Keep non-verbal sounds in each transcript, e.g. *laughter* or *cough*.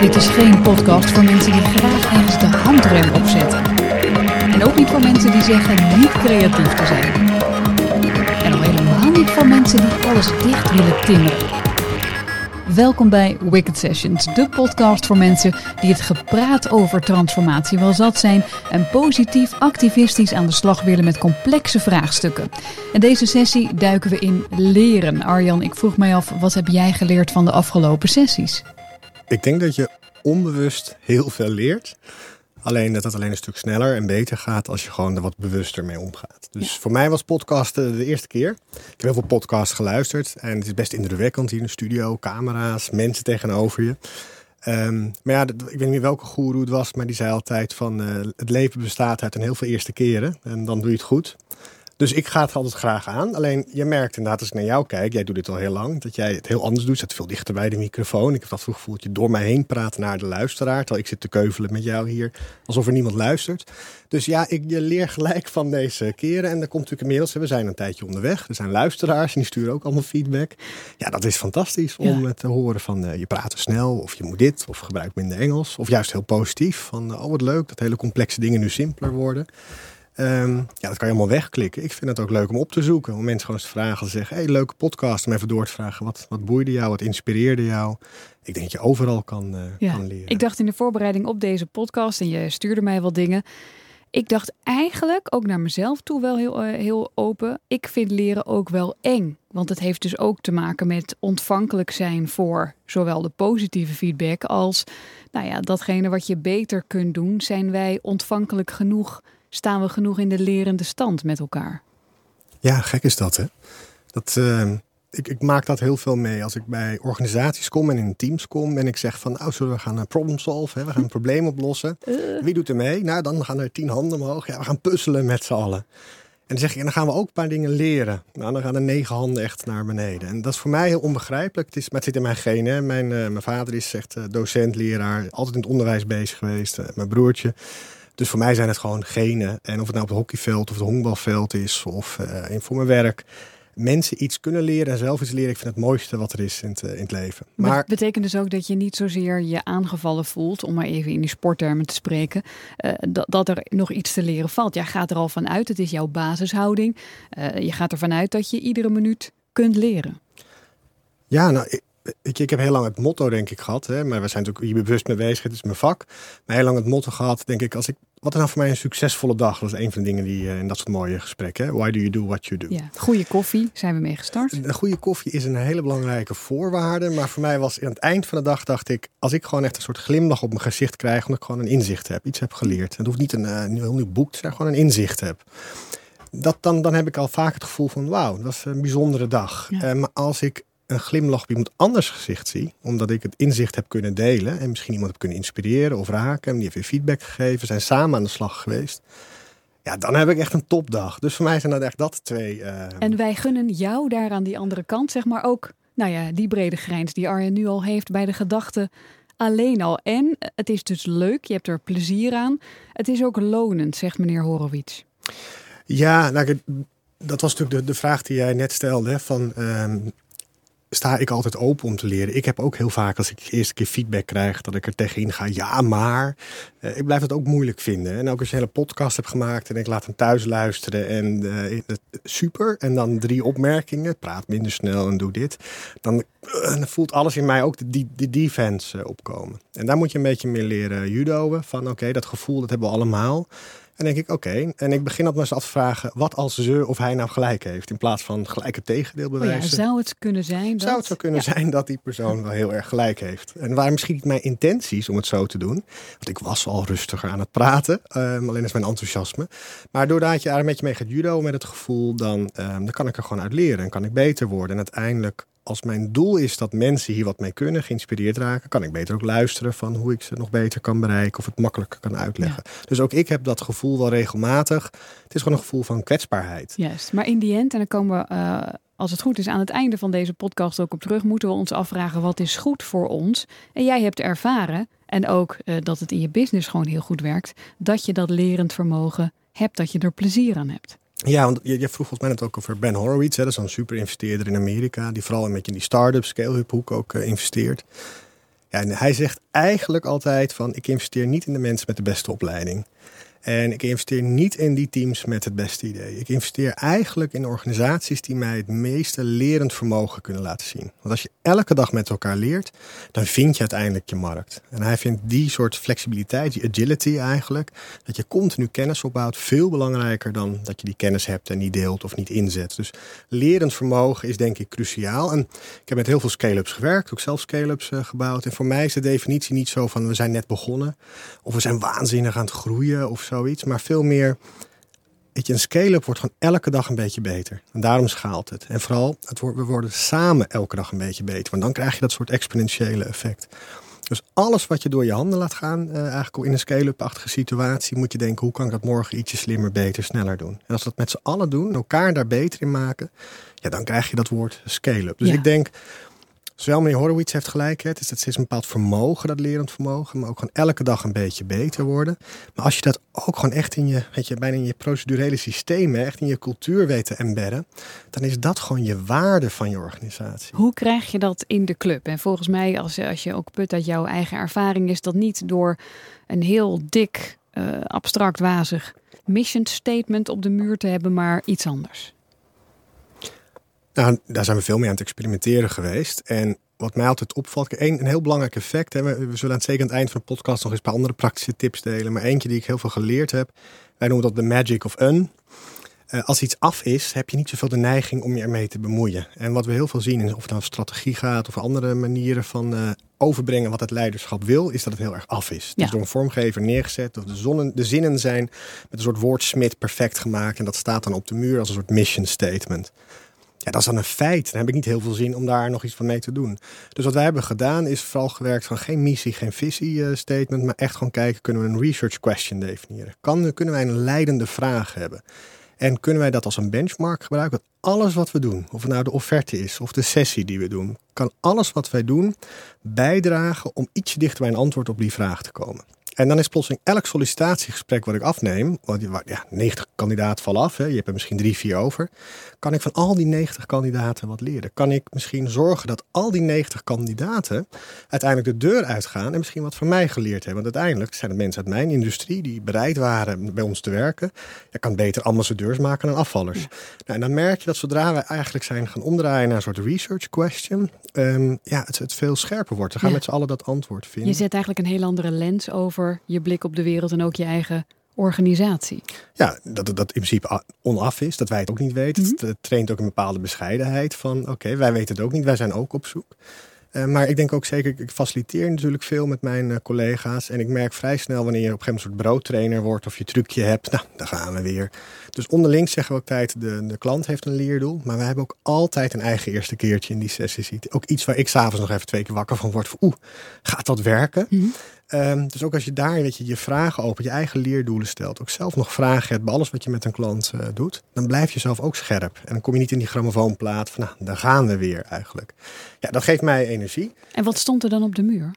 Dit is geen podcast voor mensen die graag ergens de handrem opzetten. En ook niet voor mensen die zeggen niet creatief te zijn. En al helemaal niet voor mensen die alles dicht willen timmeren. Welkom bij Wicked Sessions, de podcast voor mensen die het gepraat over transformatie wel zat zijn en positief activistisch aan de slag willen met complexe vraagstukken. In deze sessie duiken we in leren. Arjan, ik vroeg mij af, wat heb jij geleerd van de afgelopen sessies? Ik denk dat je onbewust heel veel leert. Alleen dat het alleen een stuk sneller en beter gaat als je gewoon er wat bewuster mee omgaat. Dus voor mij was podcasten de eerste keer. Ik heb heel veel podcasts geluisterd en het is best indrukwekkend hier in de studio, camera's, mensen tegenover je. Um, maar ja, ik weet niet meer welke goeroe het was, maar die zei altijd van uh, het leven bestaat uit een heel veel eerste keren en dan doe je het goed. Dus ik ga het altijd graag aan. Alleen je merkt inderdaad, als ik naar jou kijk, jij doet dit al heel lang, dat jij het heel anders doet. Je zit veel dichter bij de microfoon. Ik heb dat gevoel dat je door mij heen praat naar de luisteraar. Terwijl ik zit te keuvelen met jou hier, alsof er niemand luistert. Dus ja, ik je leer gelijk van deze keren. En er komt natuurlijk inmiddels, we zijn een tijdje onderweg. Er zijn luisteraars en die sturen ook allemaal feedback. Ja, dat is fantastisch om ja. te horen van uh, je praat te snel, of je moet dit, of gebruik minder Engels. Of juist heel positief, van oh wat leuk dat hele complexe dingen nu simpeler worden. Um, ja, dat kan je allemaal wegklikken. Ik vind het ook leuk om op te zoeken. Om mensen gewoon eens te vragen. Te zeggen, hey, leuke podcast. Om even door te vragen. Wat, wat boeide jou? Wat inspireerde jou? Ik denk dat je overal kan, uh, ja, kan leren. Ik dacht in de voorbereiding op deze podcast. En je stuurde mij wat dingen. Ik dacht eigenlijk, ook naar mezelf toe wel heel, uh, heel open. Ik vind leren ook wel eng. Want het heeft dus ook te maken met ontvankelijk zijn voor zowel de positieve feedback als nou ja, datgene wat je beter kunt doen. Zijn wij ontvankelijk genoeg staan we genoeg in de lerende stand met elkaar. Ja, gek is dat, hè? Dat, uh, ik, ik, maak dat heel veel mee als ik bij organisaties kom en in teams kom en ik zeg van, nou, zullen we gaan een problem solve, hè? we gaan een probleem oplossen. Uh. *laughs* Wie doet er mee? Nou, dan gaan er tien handen omhoog. Ja, we gaan puzzelen met z'n allen. En dan zeg ik, en dan gaan we ook een paar dingen leren. Nou, dan gaan er negen handen echt naar beneden. En dat is voor mij heel onbegrijpelijk. Het, is, maar het zit in mijn genen. Mijn, uh, mijn vader is echt docent, leraar, altijd in het onderwijs bezig geweest. Mijn broertje. Dus voor mij zijn het gewoon genen. En of het nou op het hockeyveld of het honkbalveld is of uh, voor mijn werk. Mensen iets kunnen leren en zelf iets leren. Ik vind het mooiste wat er is in het, in het leven. Maar het betekent dus ook dat je niet zozeer je aangevallen voelt, om maar even in die sporttermen te spreken, uh, dat, dat er nog iets te leren valt. Jij gaat er al vanuit, het is jouw basishouding. Uh, je gaat ervan uit dat je iedere minuut kunt leren. Ja, nou, ik, ik, heb heel lang het motto, denk ik, gehad. Hè, maar we zijn natuurlijk hier bewust mee bezig. Het is mijn vak. Maar heel lang het motto gehad, denk ik, als ik. Wat is nou voor mij een succesvolle dag? Dat is een van de dingen die uh, in dat soort mooie gesprekken. Hè? Why do you do what you do? Ja, goede koffie zijn we mee gestart. Een goede koffie is een hele belangrijke voorwaarde. Maar voor mij was aan het eind van de dag, dacht ik, als ik gewoon echt een soort glimlach op mijn gezicht krijg, omdat ik gewoon een inzicht heb, iets heb geleerd. Het hoeft niet een, een heel nieuw boek te zijn, gewoon een inzicht heb. Dat, dan, dan heb ik al vaak het gevoel van, wauw, dat was een bijzondere dag. Ja. Uh, maar als ik een glimlach op iemand anders gezicht zie, omdat ik het inzicht heb kunnen delen en misschien iemand heb kunnen inspireren of raken, en die heeft weer feedback gegeven, zijn samen aan de slag geweest. Ja, dan heb ik echt een topdag. Dus voor mij zijn dat echt dat twee. Uh... En wij gunnen jou daar aan die andere kant, zeg maar ook, nou ja, die brede grijns die Arjen nu al heeft bij de gedachte alleen al. En het is dus leuk, je hebt er plezier aan. Het is ook lonend, zegt meneer Horowitz. Ja, nou, dat was natuurlijk de, de vraag die jij net stelde. Van, uh, sta ik altijd open om te leren. Ik heb ook heel vaak als ik de eerste keer feedback krijg dat ik er tegenin ga. Ja, maar uh, ik blijf het ook moeilijk vinden. En ook als je een hele podcast hebt gemaakt en ik laat hem thuis luisteren en uh, super. En dan drie opmerkingen. Praat minder snel en doe dit. Dan, uh, voelt alles in mij ook de, de defense opkomen. En daar moet je een beetje meer leren judoën. Van oké, dat gevoel dat hebben we allemaal. En denk ik, oké. Okay. En ik begin dat maar eens af te vragen, wat als ze of hij nou gelijk heeft? In plaats van gelijk het tegendeel bewijzen. Oh ja, zou het kunnen zijn dat... Zou het zo kunnen ja. zijn dat die persoon wel heel erg gelijk heeft? En waren misschien niet mijn intenties om het zo te doen. Want ik was al rustiger aan het praten. Um, alleen is mijn enthousiasme. Maar doordat je er een beetje mee gaat judo met het gevoel, dan, um, dan kan ik er gewoon uit leren. En kan ik beter worden. En uiteindelijk als mijn doel is dat mensen hier wat mee kunnen, geïnspireerd raken, kan ik beter ook luisteren van hoe ik ze nog beter kan bereiken of het makkelijker kan uitleggen. Ja. Dus ook ik heb dat gevoel wel regelmatig. Het is gewoon een gevoel van kwetsbaarheid. Juist, maar in die end, en dan komen we, uh, als het goed is, aan het einde van deze podcast ook op terug, moeten we ons afvragen wat is goed voor ons. En jij hebt ervaren, en ook uh, dat het in je business gewoon heel goed werkt, dat je dat lerend vermogen hebt, dat je er plezier aan hebt. Ja, want je, je vroeg volgens mij net ook over Ben Horowitz. Hè, dat is een super investeerder in Amerika. Die vooral een beetje in die start-up, scale-up hoek ook uh, investeert. Ja, en hij zegt eigenlijk altijd van... ik investeer niet in de mensen met de beste opleiding. En ik investeer niet in die teams met het beste idee. Ik investeer eigenlijk in organisaties die mij het meeste lerend vermogen kunnen laten zien. Want als je elke dag met elkaar leert, dan vind je uiteindelijk je markt. En hij vindt die soort flexibiliteit, die agility eigenlijk, dat je continu kennis opbouwt, veel belangrijker dan dat je die kennis hebt en niet deelt of niet inzet. Dus lerend vermogen is denk ik cruciaal. En ik heb met heel veel scale-ups gewerkt, ook zelf scale-ups uh, gebouwd. En voor mij is de definitie niet zo van we zijn net begonnen of we zijn waanzinnig aan het groeien of zo zoiets, maar veel meer. Weet je, een scale-up wordt gewoon elke dag een beetje beter. En daarom schaalt het. En vooral, het wordt, we worden samen elke dag een beetje beter. Want dan krijg je dat soort exponentiële effect. Dus alles wat je door je handen laat gaan, uh, eigenlijk in een scale-up-achtige situatie, moet je denken: hoe kan ik dat morgen ietsje slimmer, beter, sneller doen? En als we dat met z'n allen doen, elkaar daar beter in maken, ja, dan krijg je dat woord scale-up. Dus ik denk, Zowel meneer Horowitz heeft gelijk, het is, het is een bepaald vermogen, dat lerend vermogen, maar ook gewoon elke dag een beetje beter worden. Maar als je dat ook gewoon echt in je, weet je, bijna in je procedurele systemen, echt in je cultuur weet te embedden, dan is dat gewoon je waarde van je organisatie. Hoe krijg je dat in de club? En volgens mij, als, als je ook put uit jouw eigen ervaring, is dat niet door een heel dik, uh, abstract, wazig mission statement op de muur te hebben, maar iets anders. Nou, daar zijn we veel mee aan het experimenteren geweest. En wat mij altijd opvalt, een, een heel belangrijk effect. Hè, we, we, zullen aan het zeker aan het eind van de podcast nog eens een paar andere praktische tips delen. Maar eentje die ik heel veel geleerd heb. Wij noemen dat de magic of un. Uh, als iets af is, heb je niet zoveel de neiging om je ermee te bemoeien. En wat we heel veel zien, of het nou strategie gaat of andere manieren van uh, overbrengen wat het leiderschap wil, is dat het heel erg af is. Ja. Dus door een vormgever neergezet, of de, zonnen, de zinnen zijn met een soort woordsmid perfect gemaakt. En dat staat dan op de muur als een soort mission statement. Ja, dat is dan een feit. Dan heb ik niet heel veel zin om daar nog iets van mee te doen. Dus wat wij hebben gedaan is vooral gewerkt van geen missie, geen visie uh, statement, maar echt gewoon kijken, kunnen we een research question definiëren? Kan, kunnen wij een leidende vraag hebben? En kunnen wij dat als een benchmark gebruiken? Dat alles wat we doen, of het nou de offerte is of de sessie die we doen, kan alles wat wij doen bijdragen om ietsje dichter bij een antwoord op die vraag te komen. En dan is plotseling elk sollicitatiegesprek wat ik afneem, want ja, 90 kandidaten vallen af, hè, je hebt er misschien drie, vier over. Kan ik van al die 90 kandidaten wat leren? Kan ik misschien zorgen dat al die 90 kandidaten uiteindelijk de deur uitgaan en misschien wat van mij geleerd hebben? Want uiteindelijk zijn het mensen uit mijn industrie die bereid waren bij ons te werken. Je kan beter ambassadeurs maken dan afvallers. Nou, en dan merk je dat zodra we eigenlijk zijn gaan omdraaien naar een soort research question, um, ja, het, het veel scherper wordt. We gaan met z'n allen dat antwoord vinden. Je zet eigenlijk een heel andere lens over je blik op de wereld en ook je eigen organisatie. Ja, dat dat in principe onaf is, dat wij het ook niet weten. Mhm. Het traint ook een bepaalde bescheidenheid van oké, wij weten het ook niet, wij zijn ook op zoek. Uh, maar ik denk ook zeker, ik faciliteer natuurlijk veel met mijn uh, collega's. En ik merk vrij snel wanneer je op een gegeven moment een soort broodtrainer wordt of je trucje hebt. *laughs* Nou, dan gaan we weer. Dus onderling zeggen we ook tijd, de, de klant heeft een leerdoel. Maar we hebben ook altijd een eigen eerste keertje in die sessie. Ziet. Ook iets waar ik s'avonds nog even twee keer wakker van word. Oeh, gaat dat werken? Mm Um, dus ook als je daar weet je, je vragen open, je eigen leerdoelen stelt, ook zelf nog vragen hebt bij alles wat je met een klant uh, doet, dan blijf je zelf ook scherp. En dan kom je niet in die grammofoonplaat van, nou, daar gaan we weer eigenlijk. Ja, dat geeft mij energie. En wat stond er dan op de muur?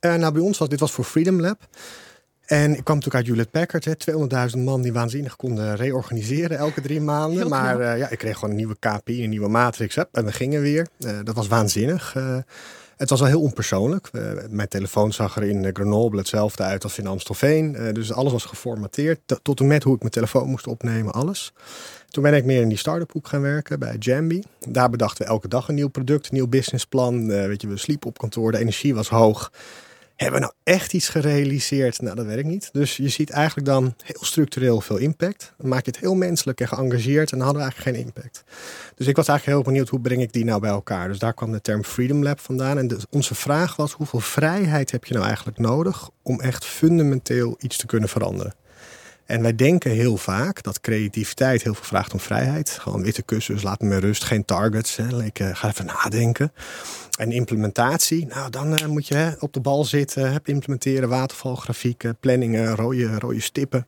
Uh, nou, bij ons was dit was voor Freedom Lab. En ik kwam natuurlijk uit Hewlett Packard, 200.000 man die waanzinnig konden reorganiseren elke drie maanden. maar uh, ja, ik kreeg gewoon een nieuwe KPI, een nieuwe matrix up, en we gingen weer. Uh, dat was waanzinnig. Uh, het was wel heel onpersoonlijk. mijn telefoon zag er in Grenoble hetzelfde uit als in Amstelveen. dus alles was geformateerd. Tot en met hoe ik mijn telefoon moest opnemen, alles. Toen ben ik meer in die start-up hoek gaan werken bij Jambi. Daar bedachten we elke dag een nieuw product, een nieuw businessplan. weet je, we sliepen op kantoor, de energie was hoog. Hebben we nou echt iets gerealiseerd? Nou, dat ik niet. Dus je ziet eigenlijk dan heel structureel veel impact. Dan maak je het heel menselijk en geëngageerd en dan hadden we eigenlijk geen impact. Dus ik was eigenlijk heel benieuwd, hoe breng ik die nou bij elkaar? Dus daar kwam de term Freedom Lab vandaan. En onze vraag was, hoeveel vrijheid heb je nou eigenlijk nodig om echt fundamenteel iets te kunnen veranderen? En wij denken heel vaak dat creativiteit heel veel vraagt om vrijheid. Gewoon witte kussens, laat me rust, geen targets. Hè. Ik uh, ga even nadenken. En implementatie, nou dan uh, moet je hè, op de bal zitten, implementeren, watervalgrafieken, planningen, rode, rode stippen.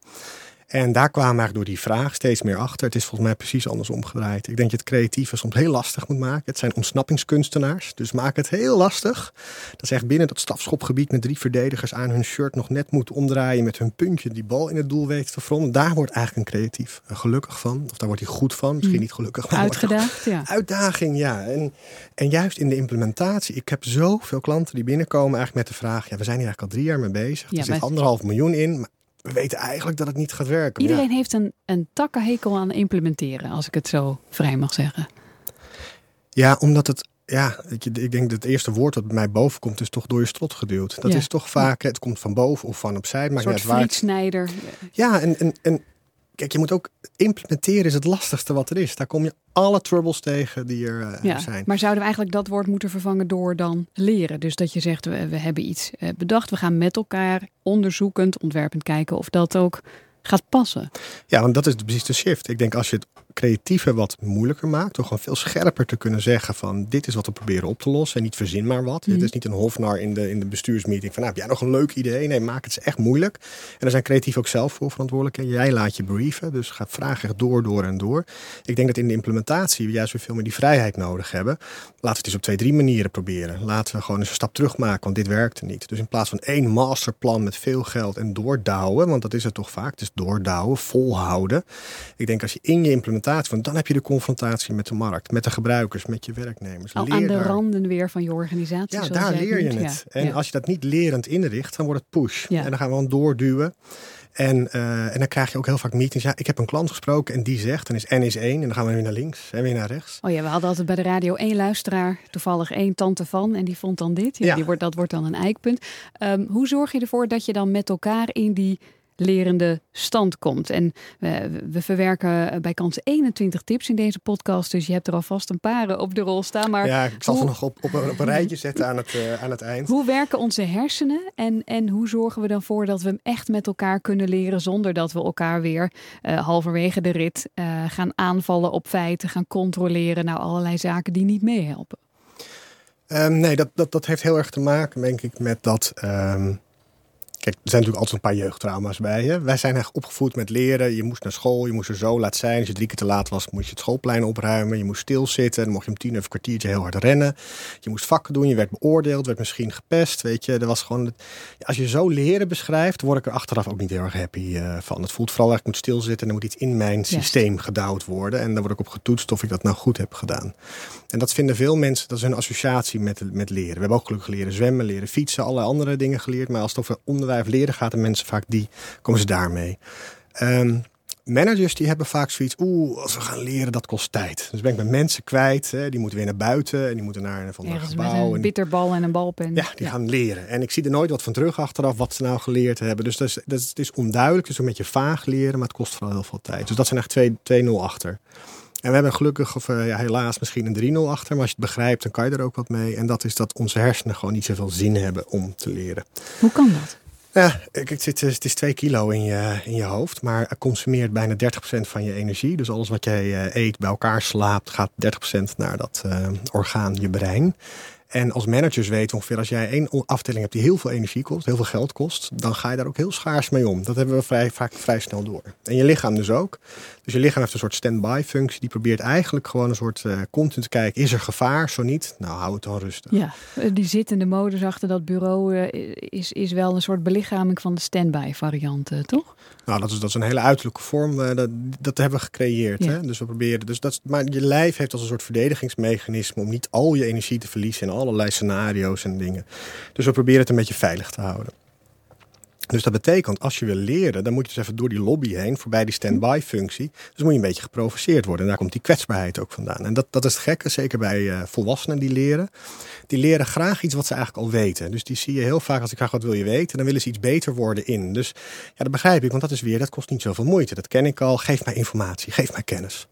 En daar kwamen we eigenlijk door die vraag steeds meer achter. Het is volgens mij precies andersom gedraaid. Ik denk dat je het creatieve soms heel lastig moet maken. Het zijn ontsnappingskunstenaars, dus maak het heel lastig. Dat ze echt binnen dat stafschopgebied met drie verdedigers aan hun shirt nog net moeten omdraaien met hun puntje die bal in het doel weten te fronden. Daar wordt eigenlijk een creatief gelukkig van. Of daar wordt hij goed van. Misschien Mm. niet gelukkig. maar Uitgedaagd, ja. Uitdaging, ja. En, en juist in de implementatie. Ik heb zoveel klanten die binnenkomen eigenlijk met de vraag... ja, we zijn hier eigenlijk al drie jaar mee bezig. Ja, er zit anderhalf miljoen in. Maar we weten eigenlijk dat het niet gaat werken. Maar ja. Iedereen heeft een, een takkenhekel aan implementeren, als ik het zo vrij mag zeggen. Ja, omdat het. Ja, je, ik denk dat het eerste woord dat bij mij boven komt, is toch door je strot geduwd. Dat Ja. is toch vaak, het komt van boven of van opzij. Het Een soort waar. het-. Ja, en, en, en kijk, je moet ook implementeren is het lastigste wat er is. Daar kom je alle troubles tegen die er eh, Ja, zijn. maar zouden we eigenlijk dat woord moeten vervangen door dan leren? Dus dat je zegt, we, we hebben iets eh, bedacht, we gaan met elkaar onderzoekend, ontwerpend kijken of dat ook gaat passen. Ja, want dat is precies de shift. Ik denk als je het creatieve wat moeilijker maakt, door gewoon veel scherper te kunnen zeggen van dit is wat we proberen op te lossen en niet verzin maar wat. Mhm. Het is niet een hofnar in de, in de bestuursmeeting van nou, heb jij nog een leuk idee? Nee, maak het echt moeilijk. En daar zijn creatief ook zelf voor verantwoordelijk. En jij laat je brieven, dus ga vragen echt door, door en door. Ik denk dat in de implementatie we juist weer veel meer die vrijheid nodig hebben. Laten we het eens op twee, drie manieren proberen. Laten we gewoon eens een stap terug maken, want dit werkte niet. Dus in plaats van één masterplan met veel geld en doordouwen, want dat is het toch vaak, het is doordouwen, volhouden. Ik denk als je in je implementatie, want dan heb je de confrontatie met de markt, met de gebruikers, met je werknemers. Al Leer aan de daar. randen weer van je organisatie. Ja, daar leer je noemt. het. Ja, En ja. als je dat niet lerend inricht, dan wordt het push. Ja. En dan gaan we gewoon doorduwen. En, eh, en dan krijg je ook heel vaak meetings. Ja, ik heb een klant gesproken en die zegt, dan is N is 1 en dan gaan we weer naar links en weer naar rechts. Oh ja, we hadden altijd bij de radio één luisteraar, toevallig één tante van, en die vond dan dit. Ja, Ja. Die wordt, dat wordt dan een eikpunt. Ehm, hoe zorg je ervoor dat je dan met elkaar in die lerende stand komt? En we, we verwerken bij kans 21 tips in deze podcast, dus je hebt er alvast een paar op de rol staan. Maar ja, ik zal ze hoe- nog op, op, een, op een rijtje zetten aan het, eh, aan het eind. hoe werken onze hersenen en, en hoe zorgen we dan voor dat we hem echt met elkaar kunnen leren zonder dat we elkaar weer eh, halverwege de rit eh, gaan aanvallen op feiten, gaan controleren naar allerlei zaken die niet meehelpen? Ehm, nee, dat, dat, dat heeft heel erg te maken, denk ik, met dat. ehm, Kijk, er zijn natuurlijk altijd een paar jeugdtrauma's bij je. Wij zijn echt opgevoed met leren. Je moest naar school, je moest er zo laat zijn. Als je drie keer te laat was, moest je het schoolplein opruimen. Je moest stilzitten. Dan mocht je om tien of een kwartiertje heel hard rennen. Je moest vakken doen, je werd beoordeeld, werd misschien gepest. Weet je, er was gewoon. Als je zo leren beschrijft, word ik er achteraf ook niet heel erg happy eh, van. Het voelt vooral echt, ik moet stilzitten en er moet iets in mijn systeem gedouwd worden. En daar word ik op getoetst of ik dat nou goed heb gedaan. En dat vinden veel mensen, dat is hun associatie met, met leren. We hebben ook gelukkig leren zwemmen, leren fietsen, allerlei andere dingen geleerd. Maar als het over onderwijs leren gaat, en mensen vaak die, komen ze daarmee. Ehm, managers die hebben vaak zoiets, oeh, als we gaan leren, dat kost tijd. Dus ben ik met mensen kwijt, hè, die moeten weer naar buiten en die moeten naar een van een Ergens met gebouw. een en bitterbal en een balpen. ja, die gaan leren. En ik zie er nooit wat van terug achteraf wat ze nou geleerd hebben. Dus dat is, dat is, het is onduidelijk, is een beetje vaag leren, maar het kost vooral heel veel tijd. Dus dat zijn echt twee- 2-0 achter. En we hebben gelukkig, of eh, ja, helaas misschien een 3-0 achter. Maar als je het begrijpt, dan kan je er ook wat mee. En dat is dat onze hersenen gewoon niet zoveel zin hebben om te leren. Hoe kan dat? Ja, het, zit, het is 2 kilo in je, in je hoofd, maar het consumeert bijna 30% van je energie. Dus alles wat jij eh, eet, bij elkaar slaapt, gaat 30% naar dat eh, orgaan, je brein. En als managers weten ongeveer, als jij één afdeling hebt die heel veel energie kost, heel veel geld kost, dan ga je daar ook heel schaars mee om. Dat hebben we vrij, vaak vrij snel door. En je lichaam dus ook. Dus je lichaam heeft een soort stand-by functie. Die probeert eigenlijk gewoon een soort eh continu te kijken, is er gevaar? Zo niet, nou hou het dan rustig. Ja, eh, die zittende modus achter dat bureau eh, is, is wel een soort belichaming van de standby variant, toch? Nou, dat is, dat is een hele uiterlijke vorm. dat, dat hebben we gecreëerd. Ja. Hè? Dus we proberen. Dus dat, maar je lijf heeft als een soort verdedigingsmechanisme om niet al je energie te verliezen in allerlei scenario's en dingen. Dus we proberen het een beetje veilig te houden. Dus dat betekent, als je wil leren, dan moet je dus even door die lobby heen, voorbij die stand-by functie. Dus moet je een beetje geprovoceerd worden. En daar komt die kwetsbaarheid ook vandaan. En dat, dat is het gekke, zeker bij eh, volwassenen die leren. Die leren graag iets wat ze eigenlijk al weten. Dus die zie je heel vaak, als ik vraag wat wil je weten, dan willen ze iets beter worden in. Dus ja, dat begrijp ik, want dat is weer, dat kost niet zoveel moeite. Dat ken ik al, geef mij informatie, geef mij kennis.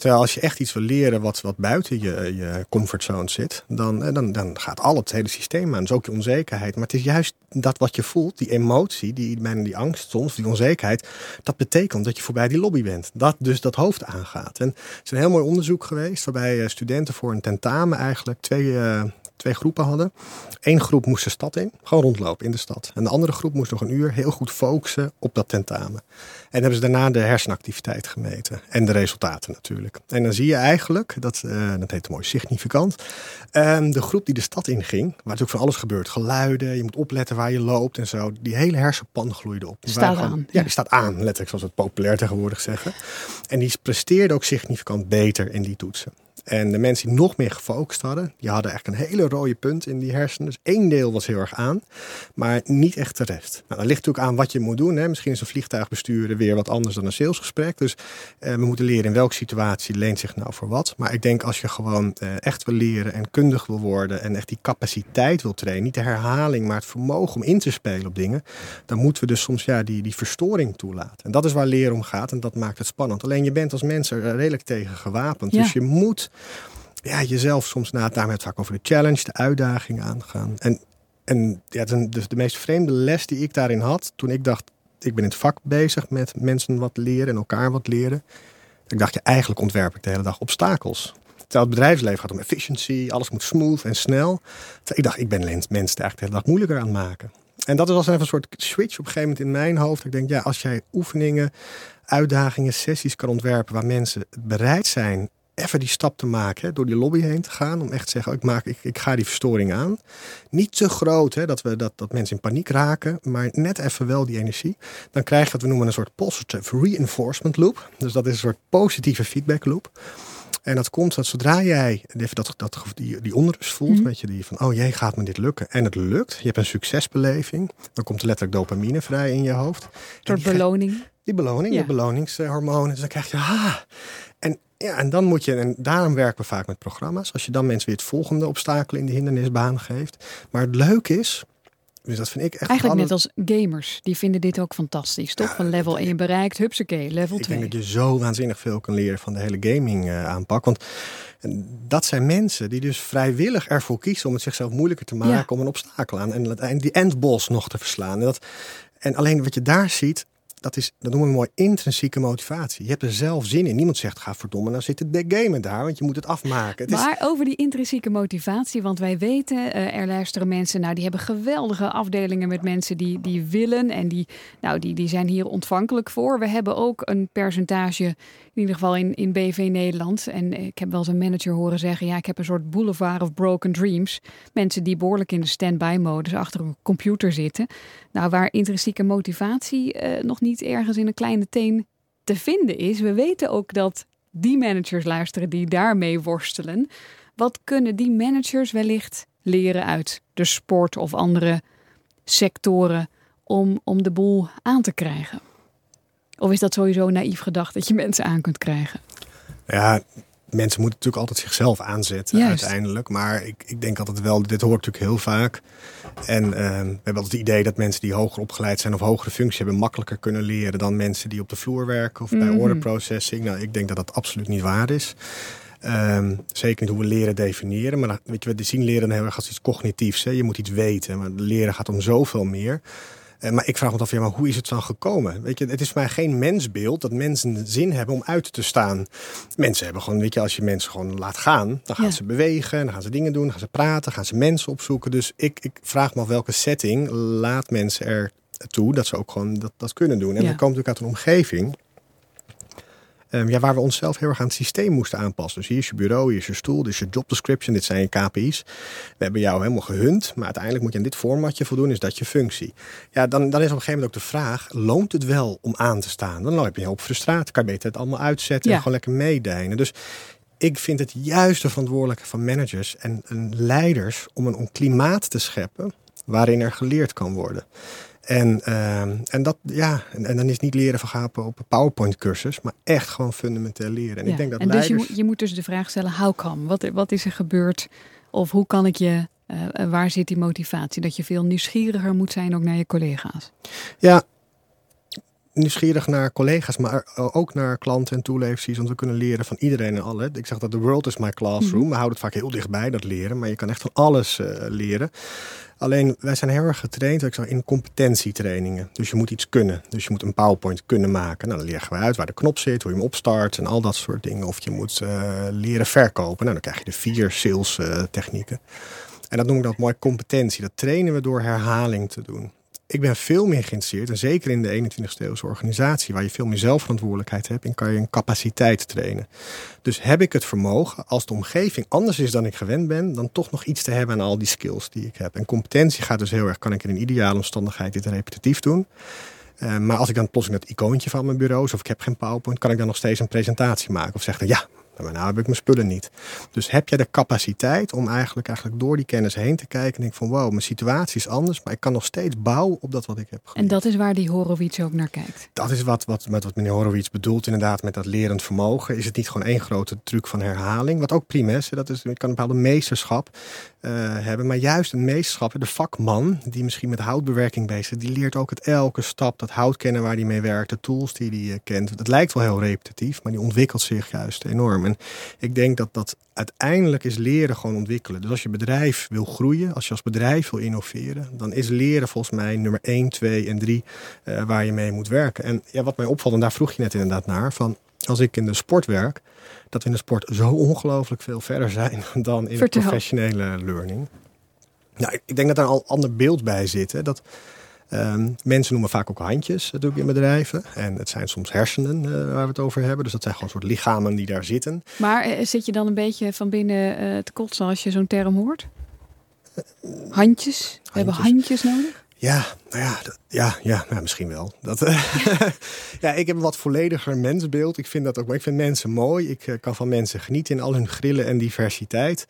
Terwijl als je echt iets wil leren wat, wat buiten je, je comfortzone zit, dan, eh, dan, dan gaat al het hele systeem aan. Dus ook je onzekerheid. Maar het is juist dat wat je voelt, die emotie, die, bijna die angst soms, die onzekerheid, dat betekent dat je voorbij die lobby bent. Dat dus dat hoofd aangaat. En er is een heel mooi onderzoek geweest waarbij eh, studenten voor een tentamen eigenlijk twee, eh, twee groepen hadden. Eén groep moest de stad in, gewoon rondlopen in de stad. En de andere groep moest nog een uur heel goed focussen op dat tentamen. En hebben ze daarna de hersenactiviteit gemeten. En de resultaten natuurlijk. En dan zie je eigenlijk, dat, uh, dat heet mooi significant. Um, de groep die de stad inging, waar natuurlijk van alles gebeurt. Geluiden, je moet opletten waar je loopt en zo. Die hele hersenpan gloeide op. Die staat aan. Ja, die staat aan, letterlijk zoals we het populair tegenwoordig zeggen. En die presteerde ook significant beter in die toetsen. En de mensen die nog meer gefocust hadden, die hadden echt een hele rode punt in die hersenen. Dus één deel was heel erg aan, maar niet echt de rest. Nou, dat ligt natuurlijk aan wat je moet doen. Hè. Misschien is een vliegtuig besturen weer wat anders dan een salesgesprek. Dus eh, we moeten leren in welke situatie leent zich nou voor wat. Maar ik denk als je gewoon eh, echt wil leren en kundig wil worden en echt die capaciteit wil trainen, niet de herhaling, maar het vermogen om in te spelen op dingen, dan moeten we dus soms ja, die, die verstoring toelaten. En dat is waar leren om gaat en dat maakt het spannend. Alleen je bent als mens er redelijk tegen gewapend. Dus je moet ja, jezelf soms na daarmee het vaak over de challenge, de uitdaging aangaan. En, en ja, dus de meest vreemde les die ik daarin had, toen ik dacht, ik ben in het vak bezig met mensen wat leren en elkaar wat leren. Ik dacht, ja, eigenlijk ontwerp ik de hele dag obstakels. Terwijl het bedrijfsleven gaat om efficiency, alles moet smooth en snel. ik dacht, ik ben mensen eigenlijk de hele dag moeilijker aan het maken. En dat was even een soort switch op een gegeven moment in mijn hoofd. Ik denk, ja, als jij oefeningen, uitdagingen, sessies kan ontwerpen waar mensen bereid zijn even die stap te maken, hè, door die lobby heen te gaan. Om echt te zeggen, ik, maak, ik, ik ga die verstoring aan. Niet te groot, hè, dat, we, dat, dat mensen in paniek raken, maar net even wel die energie. Dan krijg je wat we noemen een soort positive reinforcement loop. Dus dat is een soort positieve feedback loop. En dat komt dat zodra jij dat, dat, die, die onrust voelt, mm weet je, die van, oh jee, gaat me dit lukken? En het lukt, je hebt een succesbeleving, dan komt er letterlijk dopamine vrij in je hoofd. Door beloning. Die beloning, ja. de beloningshormonen. Dus dan krijg je, ah. En ja, en dan moet je, en daarom werken we vaak met programma's. Als je dan mensen weer het volgende obstakel in de hindernisbaan geeft. Maar het leuke is, dus dat vind ik echt. Eigenlijk net als gamers, die vinden dit ook fantastisch. Toch? van level 1 bereikt, hupsakee, level 2. Ik denk dat je zo waanzinnig veel kan leren van de hele gaming uh, aanpak. Want dat zijn mensen die dus vrijwillig ervoor kiezen om het zichzelf moeilijker te maken. Om een obstakel aan en die endboss nog te verslaan. En, dat, en alleen wat je daar ziet, dat, is, dat noemen we mooi intrinsieke motivatie. Je hebt er zelf zin in. Niemand zegt, ga verdomme, nou zit het gamen daar, want je moet het afmaken. Het maar over die intrinsieke motivatie, want wij weten, uh, er luisteren mensen, nou die hebben geweldige afdelingen met mensen die, die willen en die, nou, die, die zijn hier ontvankelijk voor. We hebben ook een percentage, in ieder geval in, in BV Nederland. En ik heb wel eens een manager horen zeggen, ja, ik heb een soort boulevard of broken dreams. Mensen die behoorlijk in de stand-by modus achter een computer zitten. Nou, waar intrinsieke motivatie uh, nog niet ergens in een kleine teen te vinden is. We weten ook dat die managers luisteren die daarmee worstelen. Wat kunnen die managers wellicht leren uit de sport of andere sectoren om, om de boel aan te krijgen? Of is dat sowieso naïef gedacht dat je mensen aan kunt krijgen? Ja, mensen moeten natuurlijk altijd zichzelf aanzetten uiteindelijk. Maar ik, ik denk altijd wel, dit hoort natuurlijk heel vaak. En uh, we hebben altijd het idee dat mensen die hoger opgeleid zijn of hogere functie hebben, makkelijker kunnen leren dan mensen die op de vloer werken of bij mm order processing. Nou, ik denk dat dat absoluut niet waar is. Um, zeker niet hoe we leren definiëren. Maar weet je, we zien leren heel erg als iets cognitiefs. Hè? Je moet iets weten. Maar leren gaat om zoveel meer. Eh, maar ik vraag me af, ja, maar hoe is het dan gekomen? Weet je, het is voor mij geen mensbeeld dat mensen zin hebben om uit te staan. Mensen hebben gewoon, weet je, als je mensen gewoon laat gaan, dan gaan ze bewegen, dan gaan ze dingen doen, dan gaan ze praten, gaan ze mensen opzoeken. Dus ik, ik vraag me af welke setting laat mensen er toe dat ze ook gewoon dat, dat kunnen doen. En ja. dan komt natuurlijk uit een omgeving Um, ja, waar we onszelf heel erg aan het systeem moesten aanpassen. Dus hier is je bureau, hier is je stoel, dit is je job description, dit zijn je KPI's. We hebben jou helemaal gehunt, maar uiteindelijk moet je aan dit formatje voldoen, is dat je functie. Ja, dan, dan is op een gegeven moment ook de vraag, loont het wel om aan te staan? Dan loop je op frustratie, kan je beter het allemaal uitzetten en gewoon lekker meedijnen. Dus ik vind het juist de verantwoordelijke van managers en, en leiders om een klimaat te scheppen waarin er geleerd kan worden. En, uh, en, dat, ja, en, en, dan is niet leren vergapen op een PowerPoint-cursus, maar echt gewoon fundamenteel leren. En ik denk dat en dus je, moet, je moet dus de vraag stellen: how come? Wat, wat is er gebeurd? Of hoe kan ik je, uh, waar zit die motivatie? Dat je veel nieuwsgieriger moet zijn ook naar je collega's. Ja, nieuwsgierig naar collega's, maar ook naar klanten en toeleveranciers. Want we kunnen leren van iedereen en alle. Ik zeg dat de world is my classroom. Mhm. We houden het vaak heel dichtbij, dat leren. Maar je kan echt van alles uh, leren. Alleen wij zijn heel erg getraind ik zeg, in competentietrainingen. Dus je moet iets kunnen. Dus je moet een PowerPoint kunnen maken. Nou, dan leggen we uit waar de knop zit, hoe je hem opstart en al dat soort dingen. Of je moet uh, leren verkopen. Nou, dan krijg je de vier sales uh, technieken. En dat noem ik dan mooi competentie. Dat trainen we door herhaling te doen ik ben veel meer geïnteresseerd, en zeker in de 21ste eeuwse organisatie, waar je veel meer zelfverantwoordelijkheid hebt, en kan je een capaciteit trainen. Dus heb ik het vermogen, als de omgeving anders is dan ik gewend ben, dan toch nog iets te hebben aan al die skills die ik heb. En competentie gaat dus heel erg, kan ik in een ideale omstandigheid dit repetitief doen? Uh, maar als ik dan plotseling dat icoontje van mijn bureau, of ik heb geen PowerPoint, kan ik dan nog steeds een presentatie maken. Of zeggen, ja, maar nou heb ik mijn spullen niet. Dus heb jij de capaciteit om eigenlijk, eigenlijk door die kennis heen te kijken en denk van wow, mijn situatie is anders, maar ik kan nog steeds bouwen op dat wat ik heb geleerd. En dat is waar die Horowitz ook naar kijkt. Dat is wat, wat, met wat meneer Horowitz bedoelt inderdaad met dat lerend vermogen. Is het niet gewoon één grote truc van herhaling, wat ook prima is. Dat is, je kan een bepaalde meesterschap uh, hebben, maar juist een meesterschap, de vakman die misschien met houtbewerking bezig is, die leert ook het elke stap, dat hout kennen waar hij mee werkt, de tools die hij uh, kent. Dat lijkt wel heel repetitief, maar die ontwikkelt zich juist enorm. En ik denk dat dat uiteindelijk is leren gewoon ontwikkelen. Dus als je bedrijf wil groeien, als je als bedrijf wil innoveren, dan is leren volgens mij nummer 1, 2 en 3 uh, waar je mee moet werken. En ja, wat mij opvalt, en daar vroeg je net inderdaad naar, van als ik in de sport werk, dat we in de sport zo ongelooflijk veel verder zijn *laughs* dan in Vertel. de professionele learning. Nou, ik denk dat daar al een ander beeld bij zit. Hè? Dat, Um, mensen noemen vaak ook handjes natuurlijk in bedrijven. En het zijn soms hersenen uh, waar we het over hebben. Dus dat zijn gewoon soort lichamen die daar zitten. Maar uh, zit je dan een beetje van binnen uh, te kotsen als je zo'n term hoort? Handjes? handjes? We hebben handjes nodig? Ja, nou ja, dat, ja, ja nou, misschien wel. Dat, uh, *laughs* ja, ik heb een wat vollediger mensbeeld. Ik vind dat ook. Maar ik vind mensen mooi. Ik uh, kan van mensen genieten in al hun grillen en diversiteit.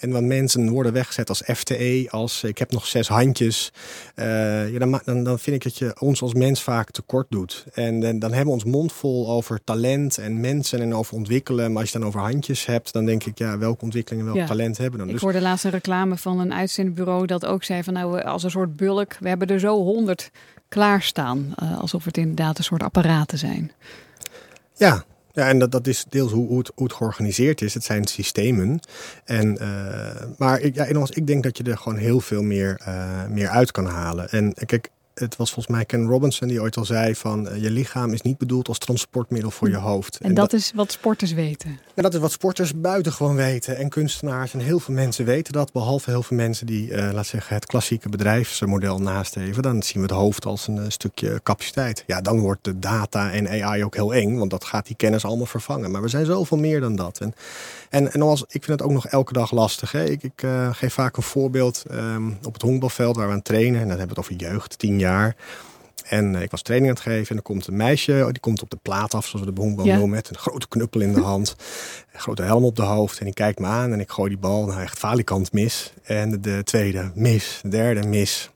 En wat mensen worden weggezet als FTE, als ik heb nog zes handjes. Uh, ja, dan, dan, dan vind ik dat je ons als mens vaak tekort doet. En, dan hebben we ons mond vol over talent en mensen en over ontwikkelen. Maar als je dan over handjes hebt, dan denk ik, ja, welke ontwikkeling en welk talent hebben dan? Ik dus... hoorde laatst een reclame van een uitzendbureau dat ook zei van nou, als een soort bulk, hebben er zo honderd klaarstaan. Uh, alsof het inderdaad een soort apparaten zijn. Ja, ja, en dat, dat is deels hoe, hoe, het, georganiseerd is. Het zijn systemen. En, uh, maar ik, ja, ik denk dat je er gewoon heel veel meer, uh, meer uit kan halen. En kijk, het was volgens mij Ken Robinson die ooit al zei van uh, je lichaam is niet bedoeld als transportmiddel voor je hoofd. En, dat, is wat sporters weten. En dat is wat sporters buitengewoon weten. En kunstenaars en heel veel mensen weten dat. Behalve heel veel mensen die, uh, laat zeggen, het klassieke bedrijfsmodel nastreven. Dan zien we het hoofd als een uh, stukje capaciteit. Ja, dan wordt de data en AI ook heel eng. Want dat gaat die kennis allemaal vervangen. Maar we zijn zoveel meer dan dat. En, en, en als, ik vind het ook nog elke dag lastig. Hè? Ik, ik geef vaak een voorbeeld um, op het honkbalveld waar we aan trainen. En dan hebben we het over jeugd, tien jaar. En eh, ik was training aan het geven en er komt een meisje, die komt op de plaat af, zoals we de ja. noemen, met een grote knuppel in de *laughs* hand, een grote helm op de hoofd. En die kijkt me aan en ik gooi die bal, nou echt falikant mis. En de tweede mis, de derde mis.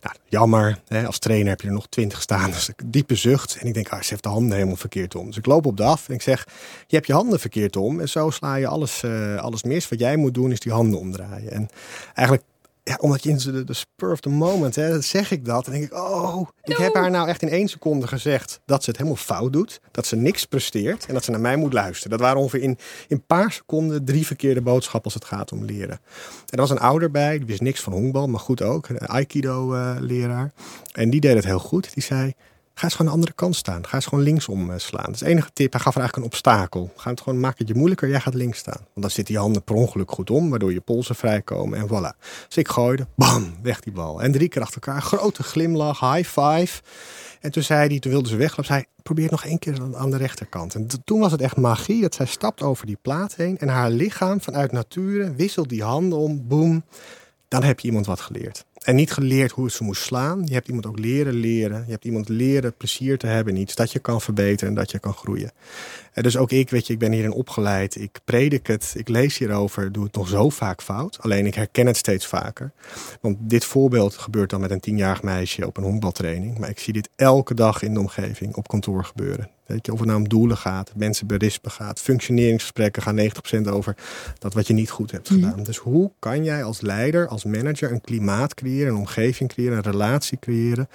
Nou, jammer, hè, als trainer heb je er nog twintig staan. *laughs* Dus ik diepe zucht. En ik denk, ah, ze heeft de handen helemaal verkeerd om. Dus ik loop op de af en ik zeg, je hebt je handen verkeerd om. En zo sla je alles, uh, alles mis. Wat jij moet doen is die handen omdraaien. En eigenlijk ja, omdat je in de, de spur of the moment, hè, zeg ik dat. En denk ik, oh, ik heb haar nou echt in één seconde gezegd dat ze het helemaal fout doet. Dat ze niks presteert en dat ze naar mij moet luisteren. Dat waren ongeveer in, in een paar seconden drie verkeerde boodschappen als het gaat om leren. En er was een ouder bij, die wist niks van honkbal, maar goed ook. Een Aikido-leraar. en die deed het heel goed. Die zei, Ga eens gewoon de andere kant staan. Ga eens gewoon linksom eh, slaan. Dat is de enige tip. Hij gaf er eigenlijk een obstakel. Ga het gewoon, maak het je moeilijker. Jij gaat links staan. Want dan zitten je handen per ongeluk goed om. Waardoor je polsen vrijkomen. En voilà. Dus ik gooide. Bam. Weg die bal. En drie keer achter elkaar. Grote glimlach. High five. En toen zei hij, toen wilde ze weglopen, zei probeer nog één keer aan de rechterkant. En toen was het echt magie dat zij stapt over die plaat heen en haar lichaam vanuit nature wisselt die handen om, boem. Dan heb je iemand wat geleerd. En niet geleerd hoe ze moest slaan. Je hebt iemand ook leren leren. Je hebt iemand leren plezier te hebben in iets. Dat je kan verbeteren en dat je kan groeien. En dus ook ik, weet je, ik ben hierin opgeleid. Ik predik het. Ik lees hierover. Doe het nog zo vaak fout. Alleen ik herken het steeds vaker. Want dit voorbeeld gebeurt dan met een tienjarig meisje op een honkbaltraining. Maar ik zie dit elke dag in de omgeving op kantoor gebeuren. Weet je, of het nou om doelen gaat, mensen berispen gaat, functioneringsgesprekken gaan 90% over dat wat je niet goed hebt mhm. gedaan. Dus hoe kan jij als leider, als manager een klimaat creëren, een omgeving creëren, een relatie creëren,